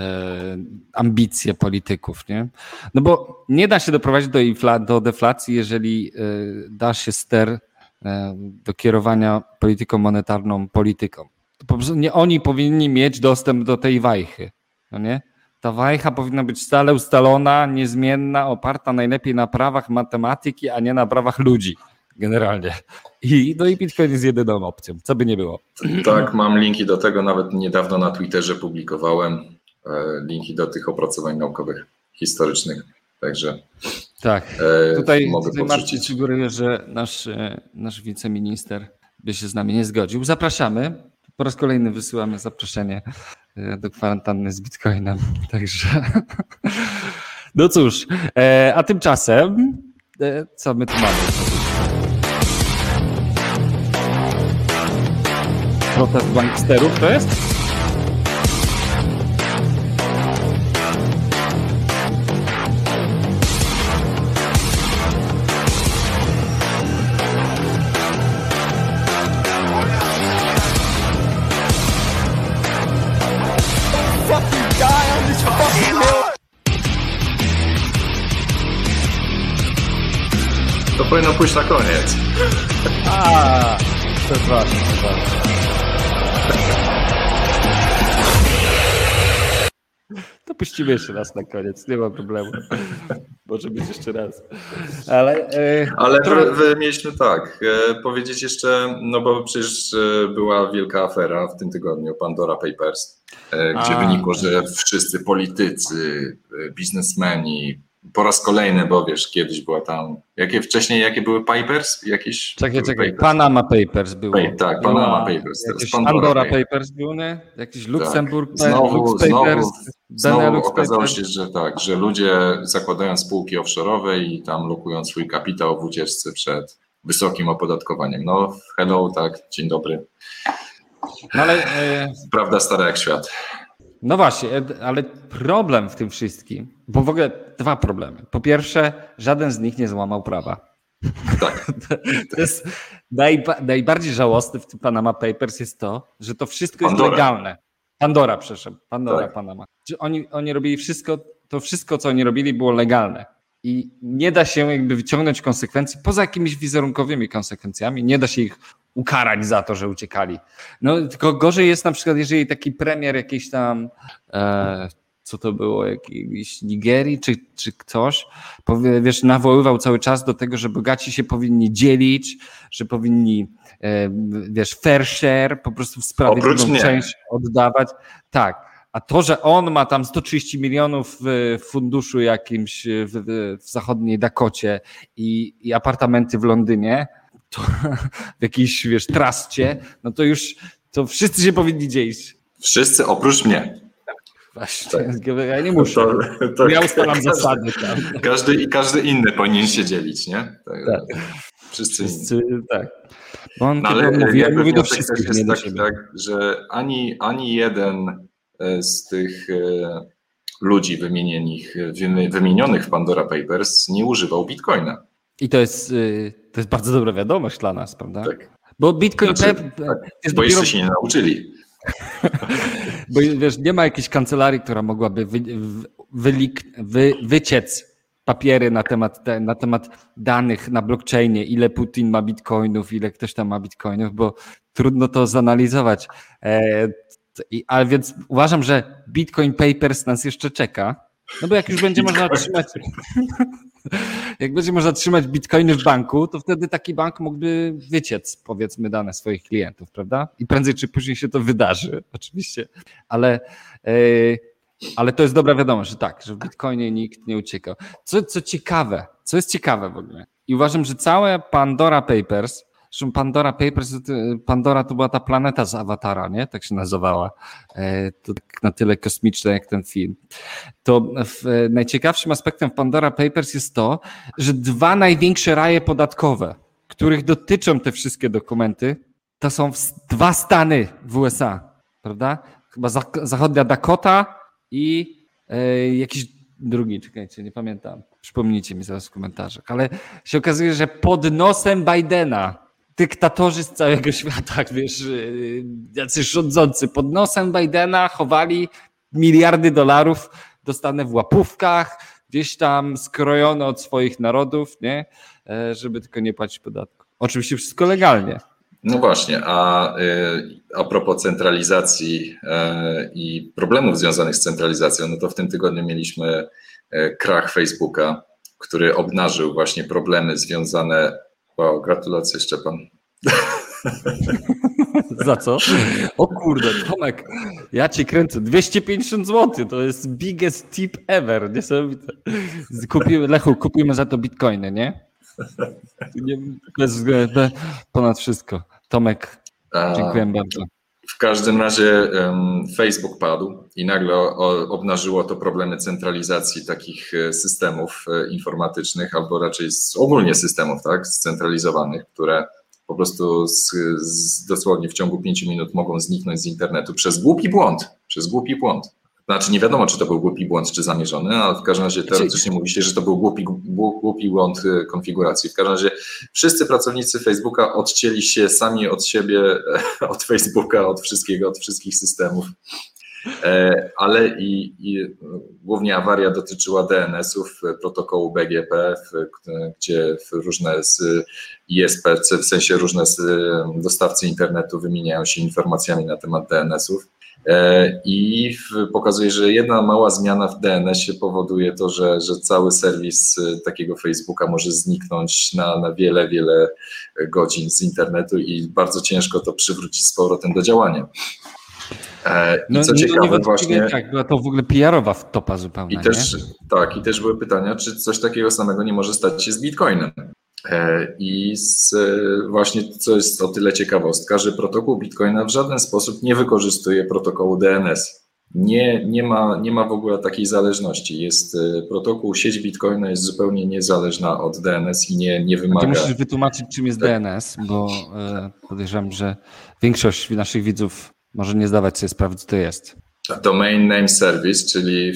ambicje polityków, nie? No bo nie da się doprowadzić do, infla, do deflacji, jeżeli e, da się ster e, do kierowania polityką monetarną polityką po prostu nie oni powinni mieć dostęp do tej wajchy. No nie? Ta wajcha powinna być stale ustalona, niezmienna, oparta najlepiej na prawach matematyki, a nie na prawach ludzi generalnie. I, no i Bitcoin jest jedyną opcją, co by nie było. Tak, mam linki do tego, nawet niedawno na Twitterze publikowałem e, linki do tych opracowań naukowych, historycznych, także tak, e, tutaj, mogę tutaj Marcin sugeruje, że nasz, e, nasz wiceminister by się z nami nie zgodził. Zapraszamy. Po raz kolejny wysyłamy zaproszenie e, do kwarantanny z Bitcoinem. Także. No cóż, e, a tymczasem, e, co my tu mamy? Protest banksterów to jest? Powinno pójść na koniec. A, przepraszam, przepraszam. To puścimy jeszcze raz na koniec, nie ma problemu. Może być jeszcze raz. Ale, e, Ale to... wy, mieliśmy tak, e, powiedzieć jeszcze, no bo przecież e, była wielka afera w tym tygodniu, Pandora Papers, gdzie A, wynikło, że wszyscy politycy, biznesmeni, po raz kolejny, bo wiesz, kiedyś była tam. Jakie wcześniej, jakie były Papers? Jakieś. Czekaj, czekaj. Papers. Panama Papers było. Pay, tak, Panama Papers. Pandora Papers. Papers nie? Jakiś tak. Luksemburg tak. Znowu, Lux Papers. Znowu, znowu okazało się, że tak, że ludzie zakładają spółki offshore'owe i tam lokują swój kapitał w ucieczce przed wysokim opodatkowaniem. No, hello, tak, dzień dobry. No ale, e... Prawda stara jak świat. No właśnie, ale problem w tym wszystkim, bo w ogóle dwa problemy. Po pierwsze, żaden z nich nie złamał prawa. Tak. To jest najba, najbardziej żałosne w tym Panama Papers jest to, że to wszystko Pandora. jest legalne. Pandora, przepraszam. Pandora, tak. Panama. Oni, oni robili wszystko, to wszystko, co oni robili, było legalne. I nie da się jakby wyciągnąć konsekwencji, poza jakimiś wizerunkowymi konsekwencjami, nie da się ich ukarać za to, że uciekali. No tylko gorzej jest na przykład, jeżeli taki premier jakiejś tam, e, co to było, jakiejś Nigerii czy, czy ktoś, powie, wiesz, nawoływał cały czas do tego, że bogaci się powinni dzielić, że powinni, e, wiesz, fair share, po prostu w sprawiedliwą część oddawać. Tak. A to, że on ma tam 130 milionów w funduszu jakimś w, w zachodniej Dakocie i, i apartamenty w Londynie, to w jakiejś, wiesz, trascie, no to już to wszyscy się powinni dzielić. Wszyscy oprócz mnie. Właśnie, tak. ja nie muszę. To, to, ja ustalam każdy, zasady. Tam. Każdy i każdy inny powinien się dzielić, nie? Tak. tak. Wszyscy, wszyscy inni. Tak. Bo on no, ale mówi, ja mówię do wszystkich. Jest taki, tak, że ani, ani jeden e, z tych e, ludzi wymienionych, wymienionych w Pandora Papers nie używał bitcoina. I to jest, y, to jest bardzo dobra wiadomość dla nas, prawda? Tak. Bo Bitcoin znaczy, tak, jest bo dopiero... jeszcze się nie nauczyli. bo wiesz, nie ma jakiejś kancelarii, która mogłaby wy, wylik, wy, wyciec papiery na temat, na temat danych na blockchainie, ile Putin ma bitcoinów, ile ktoś tam ma bitcoinów, bo trudno to zanalizować. E, ale więc uważam, że Bitcoin Papers nas jeszcze czeka. No bo jak już będzie można otrzymać jak będzie można trzymać bitcoiny w banku, to wtedy taki bank mógłby wyciec, powiedzmy, dane swoich klientów, prawda? I prędzej czy później się to wydarzy, oczywiście. Ale, yy, ale to jest dobra wiadomość, że tak, że w bitcoinie nikt nie uciekał. Co, co ciekawe, co jest ciekawe w ogóle. I uważam, że całe Pandora Papers Zresztą Pandora Papers, Pandora to była ta planeta z Awatara, nie? Tak się nazywała. E, to tak na tyle kosmiczne jak ten film. To w, najciekawszym aspektem Pandora Papers jest to, że dwa największe raje podatkowe, których dotyczą te wszystkie dokumenty, to są dwa stany w USA, prawda? Chyba zachodnia Dakota i e, jakiś drugi, czekajcie, nie pamiętam. Przypomnijcie mi zaraz w komentarzach. Ale się okazuje, że pod nosem Bidena dyktatorzy z całego świata, wiesz, y, jacyś rządzący pod nosem Bidena chowali miliardy dolarów dostane w łapówkach, gdzieś tam skrojone od swoich narodów, nie? E, żeby tylko nie płacić podatku. Oczywiście wszystko legalnie. No właśnie, a, y, a propos centralizacji e, i problemów związanych z centralizacją, no to w tym tygodniu mieliśmy e, krach Facebooka, który obnażył właśnie problemy związane Wow, gratulacje Szczepan. Za co? O kurde, Tomek, ja cię kręcę. 250 zł, to jest biggest tip ever. Niesamowite. Kupimy, Lechu, kupimy za to bitcoiny, nie? nie bez, bez, ponad wszystko. Tomek, dziękuję bardzo. W każdym razie Facebook padł i nagle obnażyło to problemy centralizacji takich e, systemów e, informatycznych, albo raczej ogólnie systemów tak, scentralizowanych, które po prostu z, z, dosłownie w ciągu pięciu minut mogą zniknąć z internetu przez głupi błąd, przez głupi błąd. Znaczy nie wiadomo, czy to był głupi błąd, czy zamierzony, ale w każdym razie teoretycznie mówi się, że to był głupi, głupi błąd y, konfiguracji. W każdym razie wszyscy pracownicy Facebooka odcięli się sami od siebie, od Facebooka, od wszystkiego, od wszystkich systemów. E, ale i, i głównie awaria dotyczyła DNS-ów, protokołu BGP, gdzie różne z ISP, w sensie różne z dostawcy internetu wymieniają się informacjami na temat DNS-ów. E, I pokazuje, że jedna mała zmiana w DNS-ie powoduje to, że, że cały serwis takiego Facebooka może zniknąć na, na wiele, wiele godzin z internetu i bardzo ciężko to przywrócić z powrotem do działania. E, I no, co ciekawe, właśnie. Tak, była to w ogóle PR-owa topa zupełnie. I też, tak, i też były pytania, czy coś takiego samego nie może stać się z Bitcoinem. E, I z, właśnie co jest o tyle ciekawostka, że protokół Bitcoina w żaden sposób nie wykorzystuje protokołu DNS. Nie, nie, ma, nie ma w ogóle takiej zależności. Jest e, protokół, sieć Bitcoina jest zupełnie niezależna od DNS i nie, nie wymaga. Ty musisz wytłumaczyć, czym jest DNS, bo podejrzewam, że większość naszych widzów może nie zdawać sobie sprawy, co to jest. Domain Name Service, czyli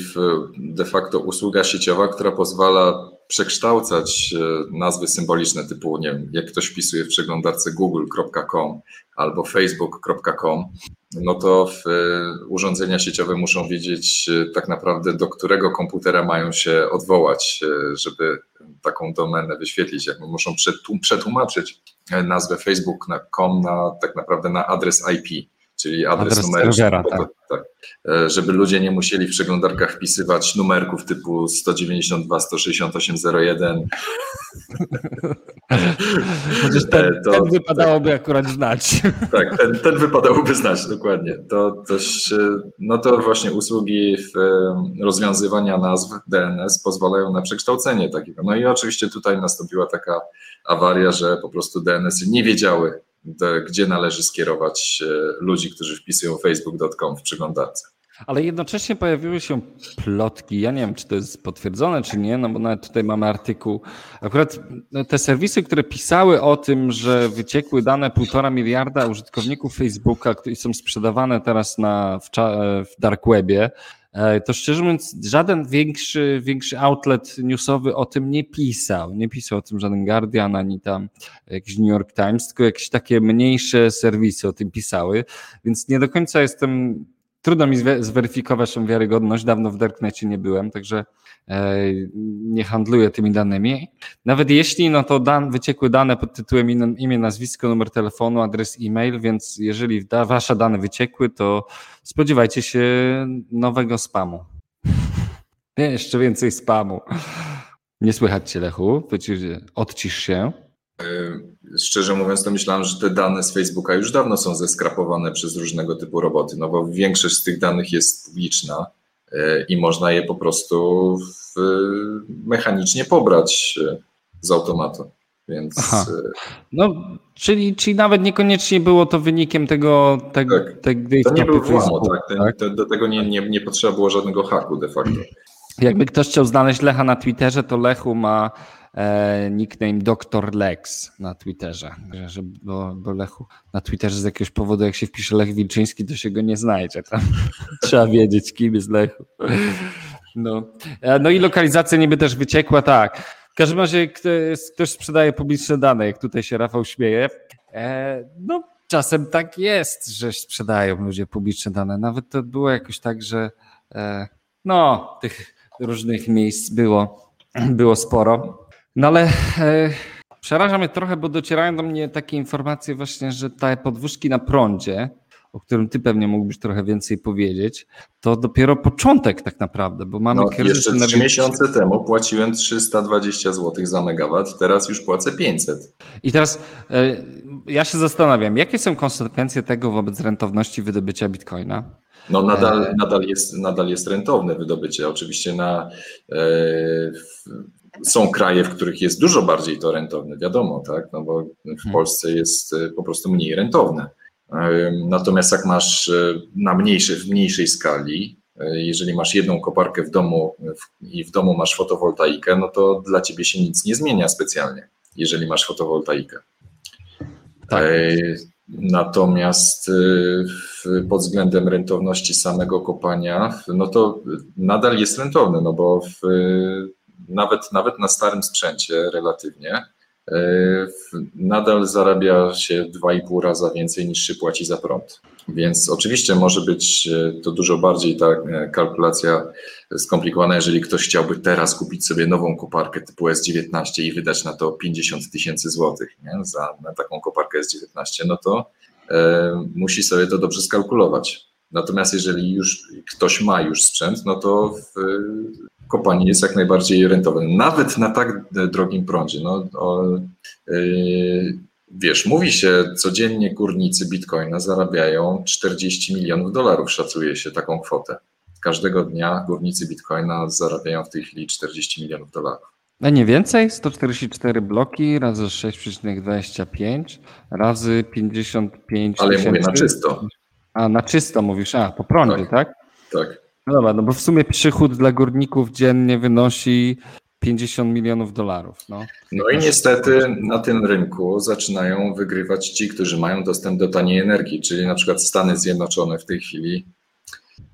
de facto usługa sieciowa, która pozwala przekształcać e, nazwy symboliczne typu, nie wiem, jak ktoś wpisuje w przeglądarce google.com albo facebook.com, no to e, urządzenia sieciowe muszą wiedzieć e, tak naprawdę, do którego komputera mają się odwołać, żeby taką domenę wyświetlić. Jak muszą przetłumaczyć nazwę facebook.com na tak naprawdę na adres IP czyli adres, adres numeru. Serwera, tak. tak. E, żeby ludzie nie musieli w przeglądarkach wpisywać numerków typu 192, 168, 01. Chociaż ten, to, ten wypadałoby tak, akurat znać. Tak, ten, ten wypadałoby znać, dokładnie. To, to, no to właśnie usługi w e, rozwiązywania nazw DNS pozwalają na przekształcenie takiego. No i oczywiście tutaj nastąpiła taka awaria, że po prostu DNS-y nie wiedziały, gdzie należy skierować e, ludzi, którzy wpisują facebook.com w przeglądarce. Ale jednocześnie pojawiły się plotki. Ja nie wiem, czy to jest potwierdzone, czy nie, no bo nawet tutaj mamy artykuł. Akurat no, te serwisy, które pisały o tym, że wyciekły dane półtora miliarda użytkowników Facebooka, które są sprzedawane teraz na, w, w dark webie, E, to szczerze mówiąc, żaden większy, większy outlet newsowy o tym nie pisał. Nie pisał o tym żaden Guardian, ani tam jakiś New York Times, tylko jakieś takie mniejsze serwisy o tym pisały, więc nie do końca jestem, trudno mi zweryfikować tą wiarygodność, dawno w Darknecie nie byłem, także E, nie handluje tymi danymi. Nawet jeśli, no to dan, wyciekły dane pod tytułem imię, nazwisko, numer telefonu, adres e-mail, więc jeżeli da, wasze dane wyciekły, to spodziewajcie się nowego spamu. Jeszcze więcej spamu. Nie słychać cię, Lechu. Odcisz się. E, szczerze mówiąc, to myślałem, że te dane z Facebooka już dawno są zeskrapowane przez różnego typu roboty, no bo większość z tych danych jest publiczna E, i można je po prostu w, mechanicznie pobrać e, z automatu. Więc. Aha. E, no, czyli, czyli nawet niekoniecznie było to wynikiem tego. tego tak. tej, to nie był włamu, tak? Ten, tak? To, do tego nie, nie, nie potrzeba było żadnego haku de facto. Jakby ktoś chciał znaleźć Lecha na Twitterze, to Lechu ma e, nickname Dr. Lex na Twitterze. Że, bo, bo Lechu na Twitterze z jakiegoś powodu, jak się wpisze Lech Wilczyński, to się go nie znajdzie. Tam trzeba wiedzieć, kim jest Lechu. No. E, no i lokalizacja niby też wyciekła, tak. W każdym razie ktoś sprzedaje publiczne dane, jak tutaj się Rafał śmieje. E, no, czasem tak jest, że sprzedają ludzie publiczne dane. Nawet to było jakoś tak, że e, no, tych różnych miejsc było, było sporo. No ale e, przeraża mnie trochę, bo docierają do mnie takie informacje właśnie, że te podwózki na prądzie, o którym ty pewnie mógłbyś trochę więcej powiedzieć, to dopiero początek tak naprawdę, bo mamy no, Jeszcze trzy miesiące temu płaciłem 320 zł za megawat, teraz już płacę 500. I teraz e, ja się zastanawiam, jakie są konsekwencje tego wobec rentowności wydobycia bitcoina? No nadal, e... nadal, jest, nadal jest rentowne wydobycie. Oczywiście na, e, są kraje, w których jest dużo bardziej to rentowne, wiadomo, tak? No bo w hmm. Polsce jest e, po prostu mniej rentowne. Natomiast jak masz e, na mniejszej, w mniejszej skali, e, jeżeli masz jedną koparkę w domu i w domu masz fotowoltaikę, no to dla ciebie się nic nie zmienia specjalnie, jeżeli masz fotowoltaikę. Tak. Natomiast pod względem rentowności samego kopania, no to nadal jest rentowne, no bo w, nawet, nawet na starym sprzęcie relatywnie, e, nadal zarabia się 2,5 raza więcej niż się płaci za prąd. Więc oczywiście może być e, to dużo bardziej ta e, kalkulacja skomplikowana, jeżeli ktoś chciałby teraz kupić sobie nową koparkę typu S19 i wydać na to 50 tysięcy złotych? Za, na taką koparkę S19, no to musi sobie to dobrze skalkulować. Natomiast jeżeli już ktoś ma już sprzęt, no to w, kopanie jest jak najbardziej rentowne, nawet na tak drogim prądzie. No, o, yy, wiesz, mówi się, codziennie górnicy bitcoina zarabiają 40 milionów dolarów, szacuje się taką kwotę. Każdego dnia górnicy bitcoina zarabiają w tej chwili 40 milionów dolarów. A nie więcej? 144 bloki razy 6,25 razy 55 Ale tysięcy. mówię na czysto. A, na czysto mówisz, a, po prądzie, tak? Tak. tak. No dobra, no bo w sumie przychód dla górników dziennie wynosi 50 milionów dolarów. No. no i niestety na tym rynku zaczynają wygrywać ci, którzy mają dostęp do taniej energii, czyli na przykład Stany Zjednoczone w tej chwili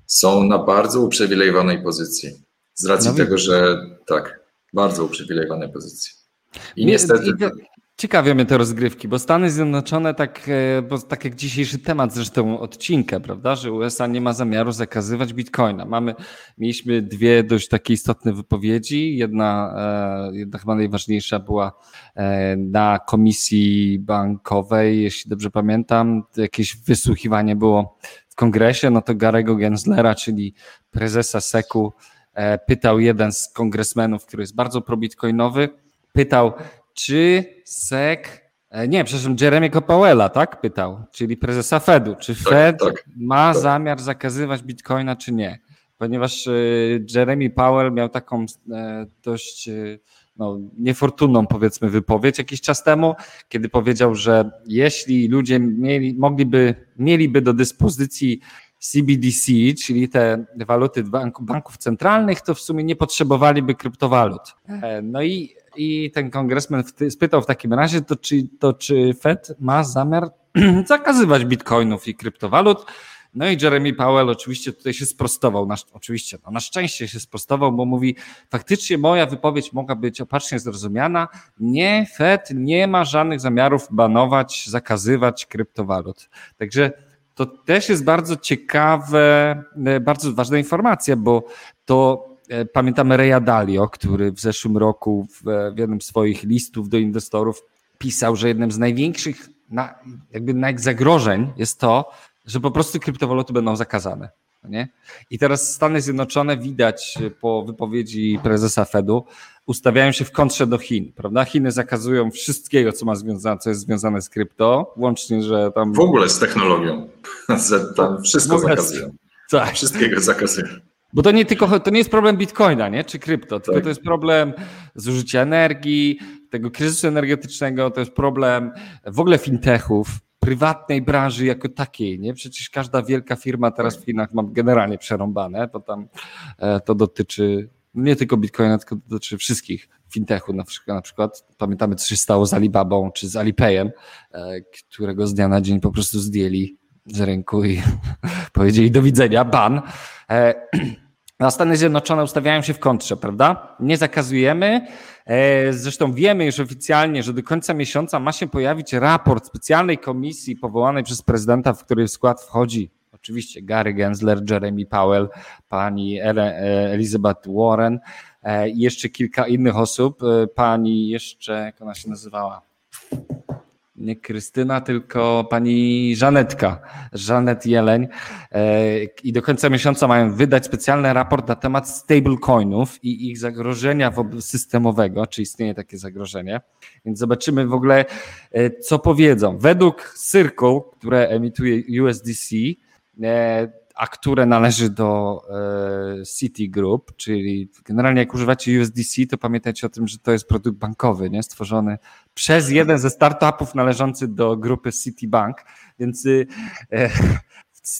są na bardzo uprzywilejowanej pozycji. Z racji no, tego, że tak, bardzo uprzywilejowanej pozycji. I niestety. Ciekawie mnie te rozgrywki, bo Stany Zjednoczone, tak, e, bo tak jak dzisiejszy temat zresztą odcinka, prawda, że USA nie ma zamiaru zakazywać bitcoina. Mamy, mieliśmy dwie dość takie istotne wypowiedzi. Jedna, e, jedna chyba najważniejsza była e, na komisji bankowej, jeśli dobrze pamiętam, jakieś wysłuchiwanie było w kongresie, no to Garego Genslera, czyli prezesa SEC-u, pytał jeden z kongresmenów, który jest bardzo probitcoinowy, pytał, czy SEC, e, nie, przepraszam, Jeremy Powella, tak? Pytał, czyli prezesa Fedu. Czy tak, Fed tak, ma tak. zamiar zakazywać bitcoina, czy nie? Ponieważ e, Jeremy Powell miał taką e, dość no, niefortunną, powiedzmy, wypowiedź jakiś czas temu, kiedy powiedział, że jeśli ludzie mieli, mogliby, mieliby do dyspozycji CBDC, czyli te waluty banków centralnych, to w sumie nie potrzebowaliby kryptowalut. No i i ten kongresmen spytał w takim razie, to czy, to czy Fed ma zamiar zakazywać bitcoinów i kryptowalut. No i Jeremy Powell oczywiście tutaj się sprostował, na, oczywiście, no na szczęście się sprostował, bo mówi, faktycznie moja wypowiedź mogła być opacznie zrozumiana. Nie, Fed nie ma żadnych zamiarów banować, zakazywać kryptowalut. Także to też jest bardzo ciekawe, e, bardzo ważna informacja, bo to pamiętamy Reya Dalio, który w zeszłym roku w, w jednym z swoich listów do inwestorów pisał, że jednym z największych na, jakby zagrożeń jest to, że po prostu kryptowaluty będą zakazane. Nie? I teraz Stany Zjednoczone widać po wypowiedzi prezesa Fedu, ustawiają się w kontrze do Chin, prawda? Chiny zakazują wszystkiego, co ma związane, co jest związane z krypto, łącznie, że tam. W ogóle z technologią. Tam wszystko zakazują. Tak. Wszystkiego zakazują. Bo to nie tylko to nie jest problem bitcoina, nie? czy krypto, tylko tak. to jest problem zużycia energii, tego kryzysu energetycznego, to jest problem w ogóle fintechów, prywatnej branży jako takiej. Nie? Przecież każda wielka firma teraz w Chinach ma generalnie przerąbane, bo tam e, to dotyczy nie tylko bitcoina, tylko dotyczy wszystkich fintechów. Na przykład, na przykład pamiętamy, co się stało z Alibabą czy z Alipayem, e, którego z dnia na dzień po prostu zdjęli z rynku i powiedzieli do widzenia, ban. E, a Stany Zjednoczone ustawiają się w kontrze, prawda? Nie zakazujemy. E, zresztą wiemy już oficjalnie, że do końca miesiąca ma się pojawić raport specjalnej komisji powołanej przez prezydenta, w której w skład wchodzi oczywiście Gary Gensler, Jeremy Powell, pani e, Elizabeth Warren i jeszcze kilka innych osób. Pani jeszcze, jak ona się nazywała? Nie Krystyna, tylko pani Żanetka, Żanet Jeleń. E, I do końca miesiąca mają wydać specjalny raport na temat stablecoinów i ich zagrożenia systemowego, czy istnieje takie zagrożenie. Więc zobaczymy w ogóle, e, co powiedzą. Według Circle, które emituje USDC, e, a które należy do Citigroup, czyli generalnie jak używacie USDC, to pamiętajcie o tym, że to jest produkt bankowy, nie? stworzony przez jeden ze startupów należący do grupy Citibank, więc y,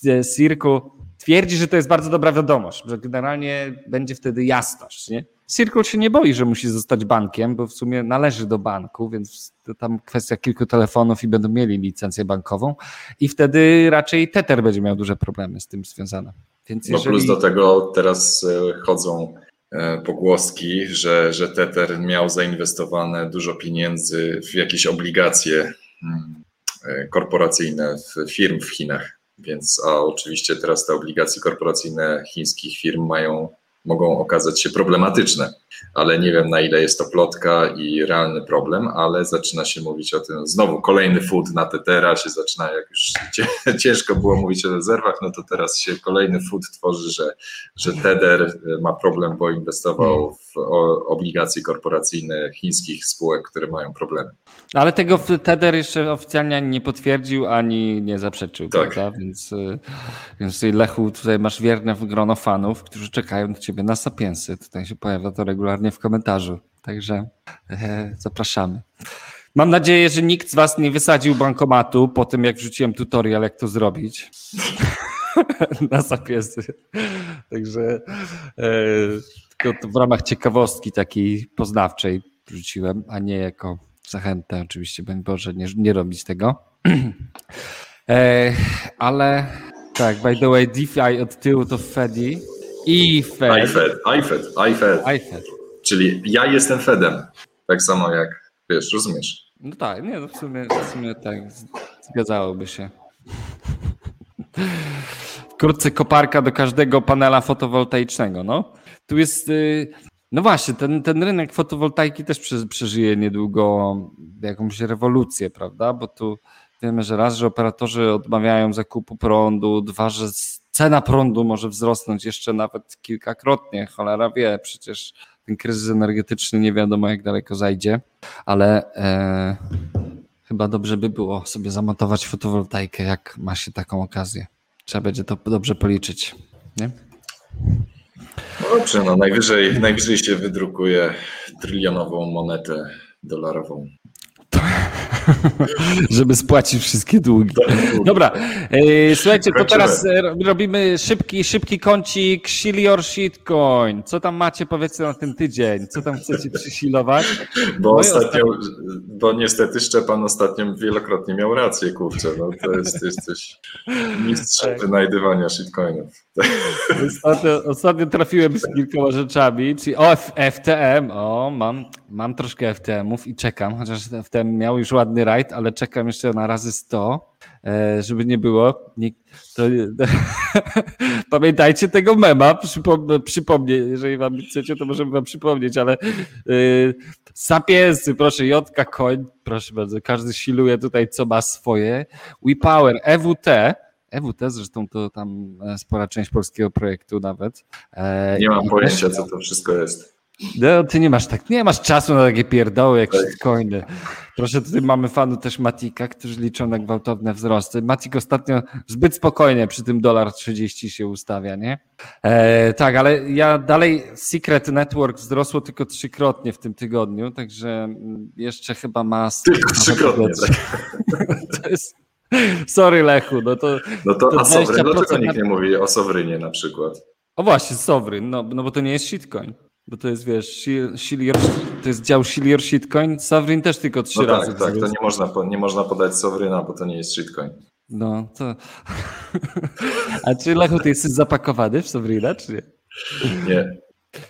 e, Cirku twierdzi, że to jest bardzo dobra wiadomość, że generalnie będzie wtedy jasność. Nie? Circle się nie boi, że musi zostać bankiem, bo w sumie należy do banku, więc to tam kwestia kilku telefonów i będą mieli licencję bankową i wtedy raczej Tether będzie miał duże problemy z tym związane. Więc jeżeli... No plus do tego teraz e, chodzą E, pogłoski, że, że Tether miał zainwestowane dużo pieniędzy w jakieś obligacje mm, e, korporacyjne w firm w Chinach. Więc a oczywiście teraz te obligacje korporacyjne chińskich firm mają mogą okazać się problematyczne, ale nie wiem na ile jest to plotka i realny problem, ale zaczyna się mówić o tym, znowu kolejny food na Tetera się zaczyna, jak już ciężko było mówić o rezerwach, no to teraz się kolejny food tworzy, że, że Tether ma problem, bo inwestował w obligacje korporacyjne chińskich spółek, które mają problemy. Ale tego Tether jeszcze oficjalnie nie potwierdził, ani nie zaprzeczył, tak. prawda? Więc, y, więc Lechu, tutaj masz wierne grono fanów, którzy czekają na ciebie na sapiensy. Tutaj się pojawia to regularnie w komentarzu. Także e, zapraszamy. Mam nadzieję, że nikt z Was nie wysadził bankomatu po tym, jak wrzuciłem tutorial, jak to zrobić. na sapiensy. Także e, tylko w ramach ciekawostki takiej poznawczej wrzuciłem, a nie jako zachętę. Oczywiście, bądź Boże, nie, nie robić tego. e, ale Tak, by the way, DeFi od tyłu to Fedi i Fed. iFed, iFed. iFed. Czyli ja jestem Fedem. Tak samo jak, wiesz, rozumiesz? No tak, nie, no w sumie, w sumie tak, zgadzałoby się. Wkrótce koparka do każdego panela fotowoltaicznego, no. Tu jest, y, no właśnie, ten, ten rynek fotowoltaiki też prze- przeżyje niedługo jakąś rewolucję, prawda? Bo tu wiemy, że raz, że operatorzy odmawiają zakupu prądu, dwa, że cena prądu może wzrosnąć jeszcze nawet kilkakrotnie, cholera wie, przecież ten kryzys energetyczny nie wiadomo jak daleko zajdzie ale e, chyba dobrze by było sobie zamontować fotowoltaikę, jak ma się taką okazję. Trzeba będzie to dobrze policzyć. Nie? Dobrze, no najwyżej, najwyżej się wydrukuje trylionową monetę dolarową. Żeby spłacić wszystkie długi. Dobra, e, słuchajcie, to teraz e, robimy szybki, szybki kącik Shill Your Shitcoin. Co tam macie, powiedzcie na ten tydzień? Co tam chcecie przysilować? Bo No ostatnio, bo niestety Szczepan ostatnio wielokrotnie miał rację, kurczę, no to jest, jesteś mistrzem Tak. wynajdywania shitcoinów. Ostatnio, ostatnio trafiłem z kilkoma rzeczami, czyli o, FTM, o, mam, mam troszkę FTM-ów i czekam, chociaż FTM miał już ładny rajd, ale czekam jeszcze na razy 100, e, żeby nie było. To, pamiętajcie tego mema, przypom, przypomnę, jeżeli wam chcecie, to możemy wam przypomnieć, ale y, sapiensy, proszę, Jotka Coin, proszę bardzo, każdy siluje tutaj, co ma swoje. WePower, EWT, EWT zresztą to tam e, spora część polskiego projektu nawet. E, Nie mam pojęcia, co to wszystko jest. No, ty nie masz tak, nie masz czasu na takie pierdoły jak Tak. shitcoiny. Proszę, tutaj mamy fanu też Matika, którzy liczą na gwałtowne wzrosty. Matik ostatnio zbyt spokojnie przy tym dolar 30 się ustawia, nie? E, tak, ale ja dalej Secret Network wzrosło tylko trzykrotnie w tym tygodniu, także jeszcze chyba ma... Tylko trzykrotnie, tak. To jest... Sorry Lechu, no to... No to, To a 20% dlaczego nikt nie mówi o Sovereignie na przykład? O właśnie, Sovereign, no, no bo to nie jest shitcoin. Bo to jest, wiesz, Shilier, to jest dział Shilier shitcoin, Sovereign też tylko trzy No razy. tak, tak, to nie można, nie można podać Sovereigna, bo to nie jest shitcoin. No, to... A czy Lechu, ty jesteś zapakowany w Sovereigna, czy nie? Nie.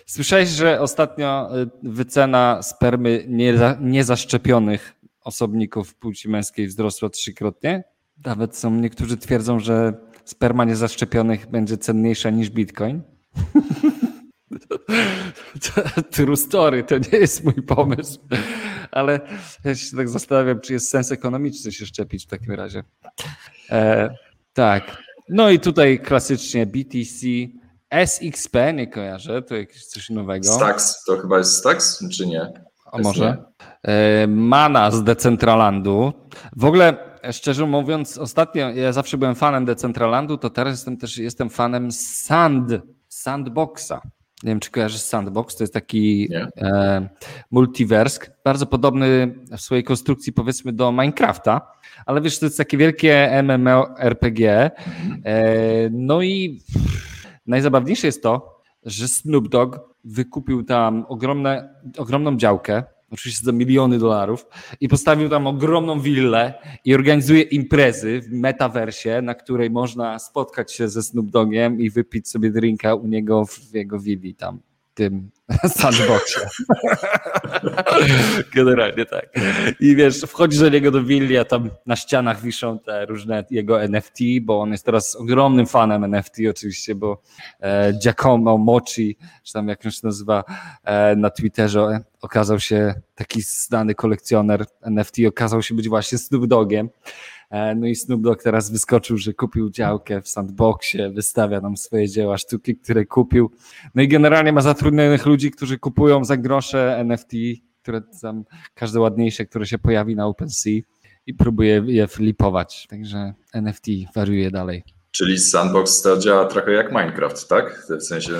Słyszałeś, że ostatnio y, wycena spermy nieza, niezaszczepionych osobników płci męskiej wzrosła trzykrotnie? Nawet są niektórzy twierdzą, że sperma niezaszczepionych będzie cenniejsza niż bitcoin. True story, to nie jest mój pomysł, ale ja się tak zastanawiam, czy jest sens ekonomiczny się szczepić w takim razie. E, tak. No i tutaj klasycznie BTC, SXP, nie kojarzę, to jakieś coś nowego. Stax, to chyba jest Stax, czy nie? A może? E, Mana z Decentralandu. W ogóle, szczerze mówiąc, ostatnio ja zawsze byłem fanem Decentralandu, to teraz jestem też jestem fanem Sand, Sandboxa. Nie wiem, czy kojarzysz Sandbox, to jest taki e, multiverse, bardzo podobny w swojej konstrukcji powiedzmy do Minecrafta, ale wiesz, to jest takie wielkie MMORPG. E, no i najzabawniejsze jest to, że Snoop Dogg wykupił tam ogromne, ogromną działkę, oczywiście za miliony dolarów, i postawił tam ogromną willę i organizuje imprezy w metaversie, na której można spotkać się ze Snoop Doggiem i wypić sobie drinka u niego w jego willi tam, tym sandboxie. Generalnie tak. I wiesz, wchodzisz do niego do willi, a tam na ścianach wiszą te różne jego NFT, bo on jest teraz ogromnym fanem NFT oczywiście, bo e, Giacomo Mochi, czy tam jak on się nazywa e, na Twitterze, okazał się taki znany kolekcjoner NFT, okazał się być właśnie Snoop Dogiem. E, No i Snoop Dogg teraz wyskoczył, że kupił działkę w sandboxie, wystawia nam swoje dzieła sztuki, które kupił. No i generalnie ma zatrudnionych ludzi, którzy kupują za grosze NFT, które tam, każde ładniejsze, które się pojawi na OpenSea i próbuje je flipować. Także NFT wariuje dalej. Czyli Sandbox to działa trochę jak Minecraft, tak? W sensie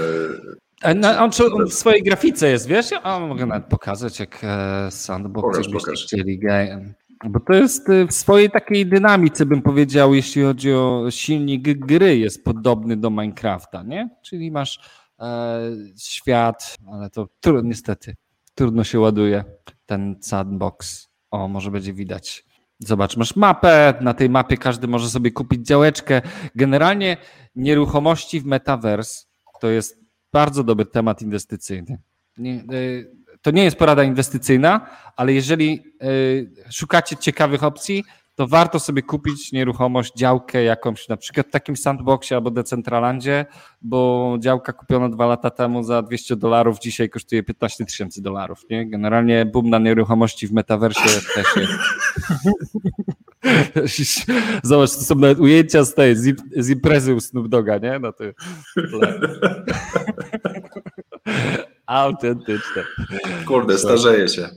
E, No, on, on w swojej grafice jest, wiesz? Ja a, mogę nawet pokazać, jak e, Sandbox Pokaż, pokaż. chcieli. Bo to jest e, w swojej takiej dynamice, bym powiedział, jeśli chodzi o silnik gry, jest podobny do Minecrafta, nie? Czyli masz e, świat, ale to niestety, trudno się ładuje ten Sandbox. O, może będzie widać. Zobacz, masz mapę, na tej mapie każdy może sobie kupić działeczkę. Generalnie nieruchomości w Metaverse to jest bardzo dobry temat inwestycyjny. Nie, y, to nie jest porada inwestycyjna, ale jeżeli y, szukacie ciekawych opcji, to warto sobie kupić nieruchomość, działkę jakąś, na przykład w takim sandboxie albo Decentralandzie, bo działka kupiona dwa lata temu za 200 dolarów dzisiaj kosztuje 15 tysięcy dolarów. Nie? Generalnie boom na nieruchomości w metaversie też jest. Zobacz, to są nawet ujęcia z tej, z, imprezy u Snoop Doga, nie? No to Autentyczne. Kurde, starzeje się.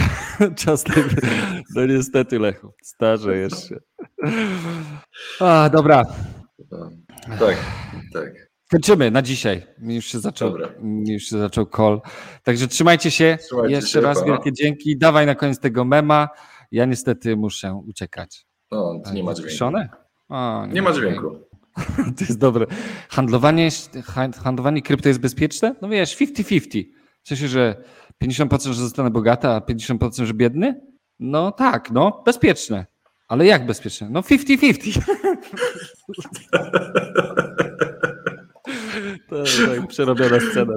Czas ten, no niestety Lechu, starzejesz się. A, dobra. Tak, tak. Kończymy na dzisiaj. Mi już się zaczął, mi już się zaczął call. Także trzymajcie się. Trzymajcie Jeszcze się, raz wielkie dzięki. Dawaj na koniec tego mema. Ja niestety muszę uciekać. No, nie ma dźwięku. O, nie, nie ma dźwięku. To jest dobre. Handlowanie, handlowanie krypto jest bezpieczne? No wiesz, 50-50. W sensie, że 50% że zostanę bogata, a 50% że biedny? No tak, no, bezpieczne. Ale jak bezpieczne? No 50-50. To tak przerobiona scena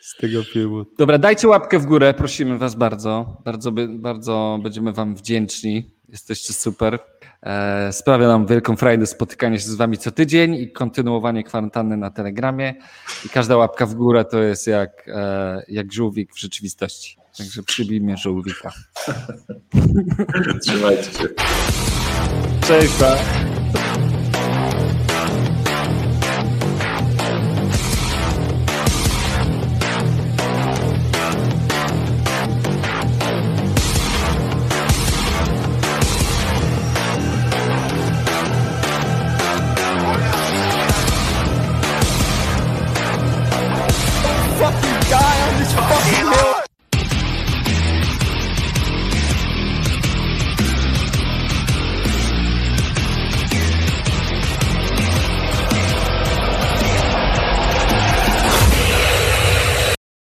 z tego, filmu. Dobra, dajcie łapkę w górę, prosimy was bardzo. Bardzo, bardzo będziemy wam wdzięczni. Jesteście super. E, sprawia nam wielką frajdę spotykanie się z wami co tydzień i kontynuowanie kwarantanny na Telegramie. I każda łapka w górę to jest jak, e, jak żółwik w rzeczywistości. Także przybijmy żółwika. Trzymajcie się. Cześć. Pa.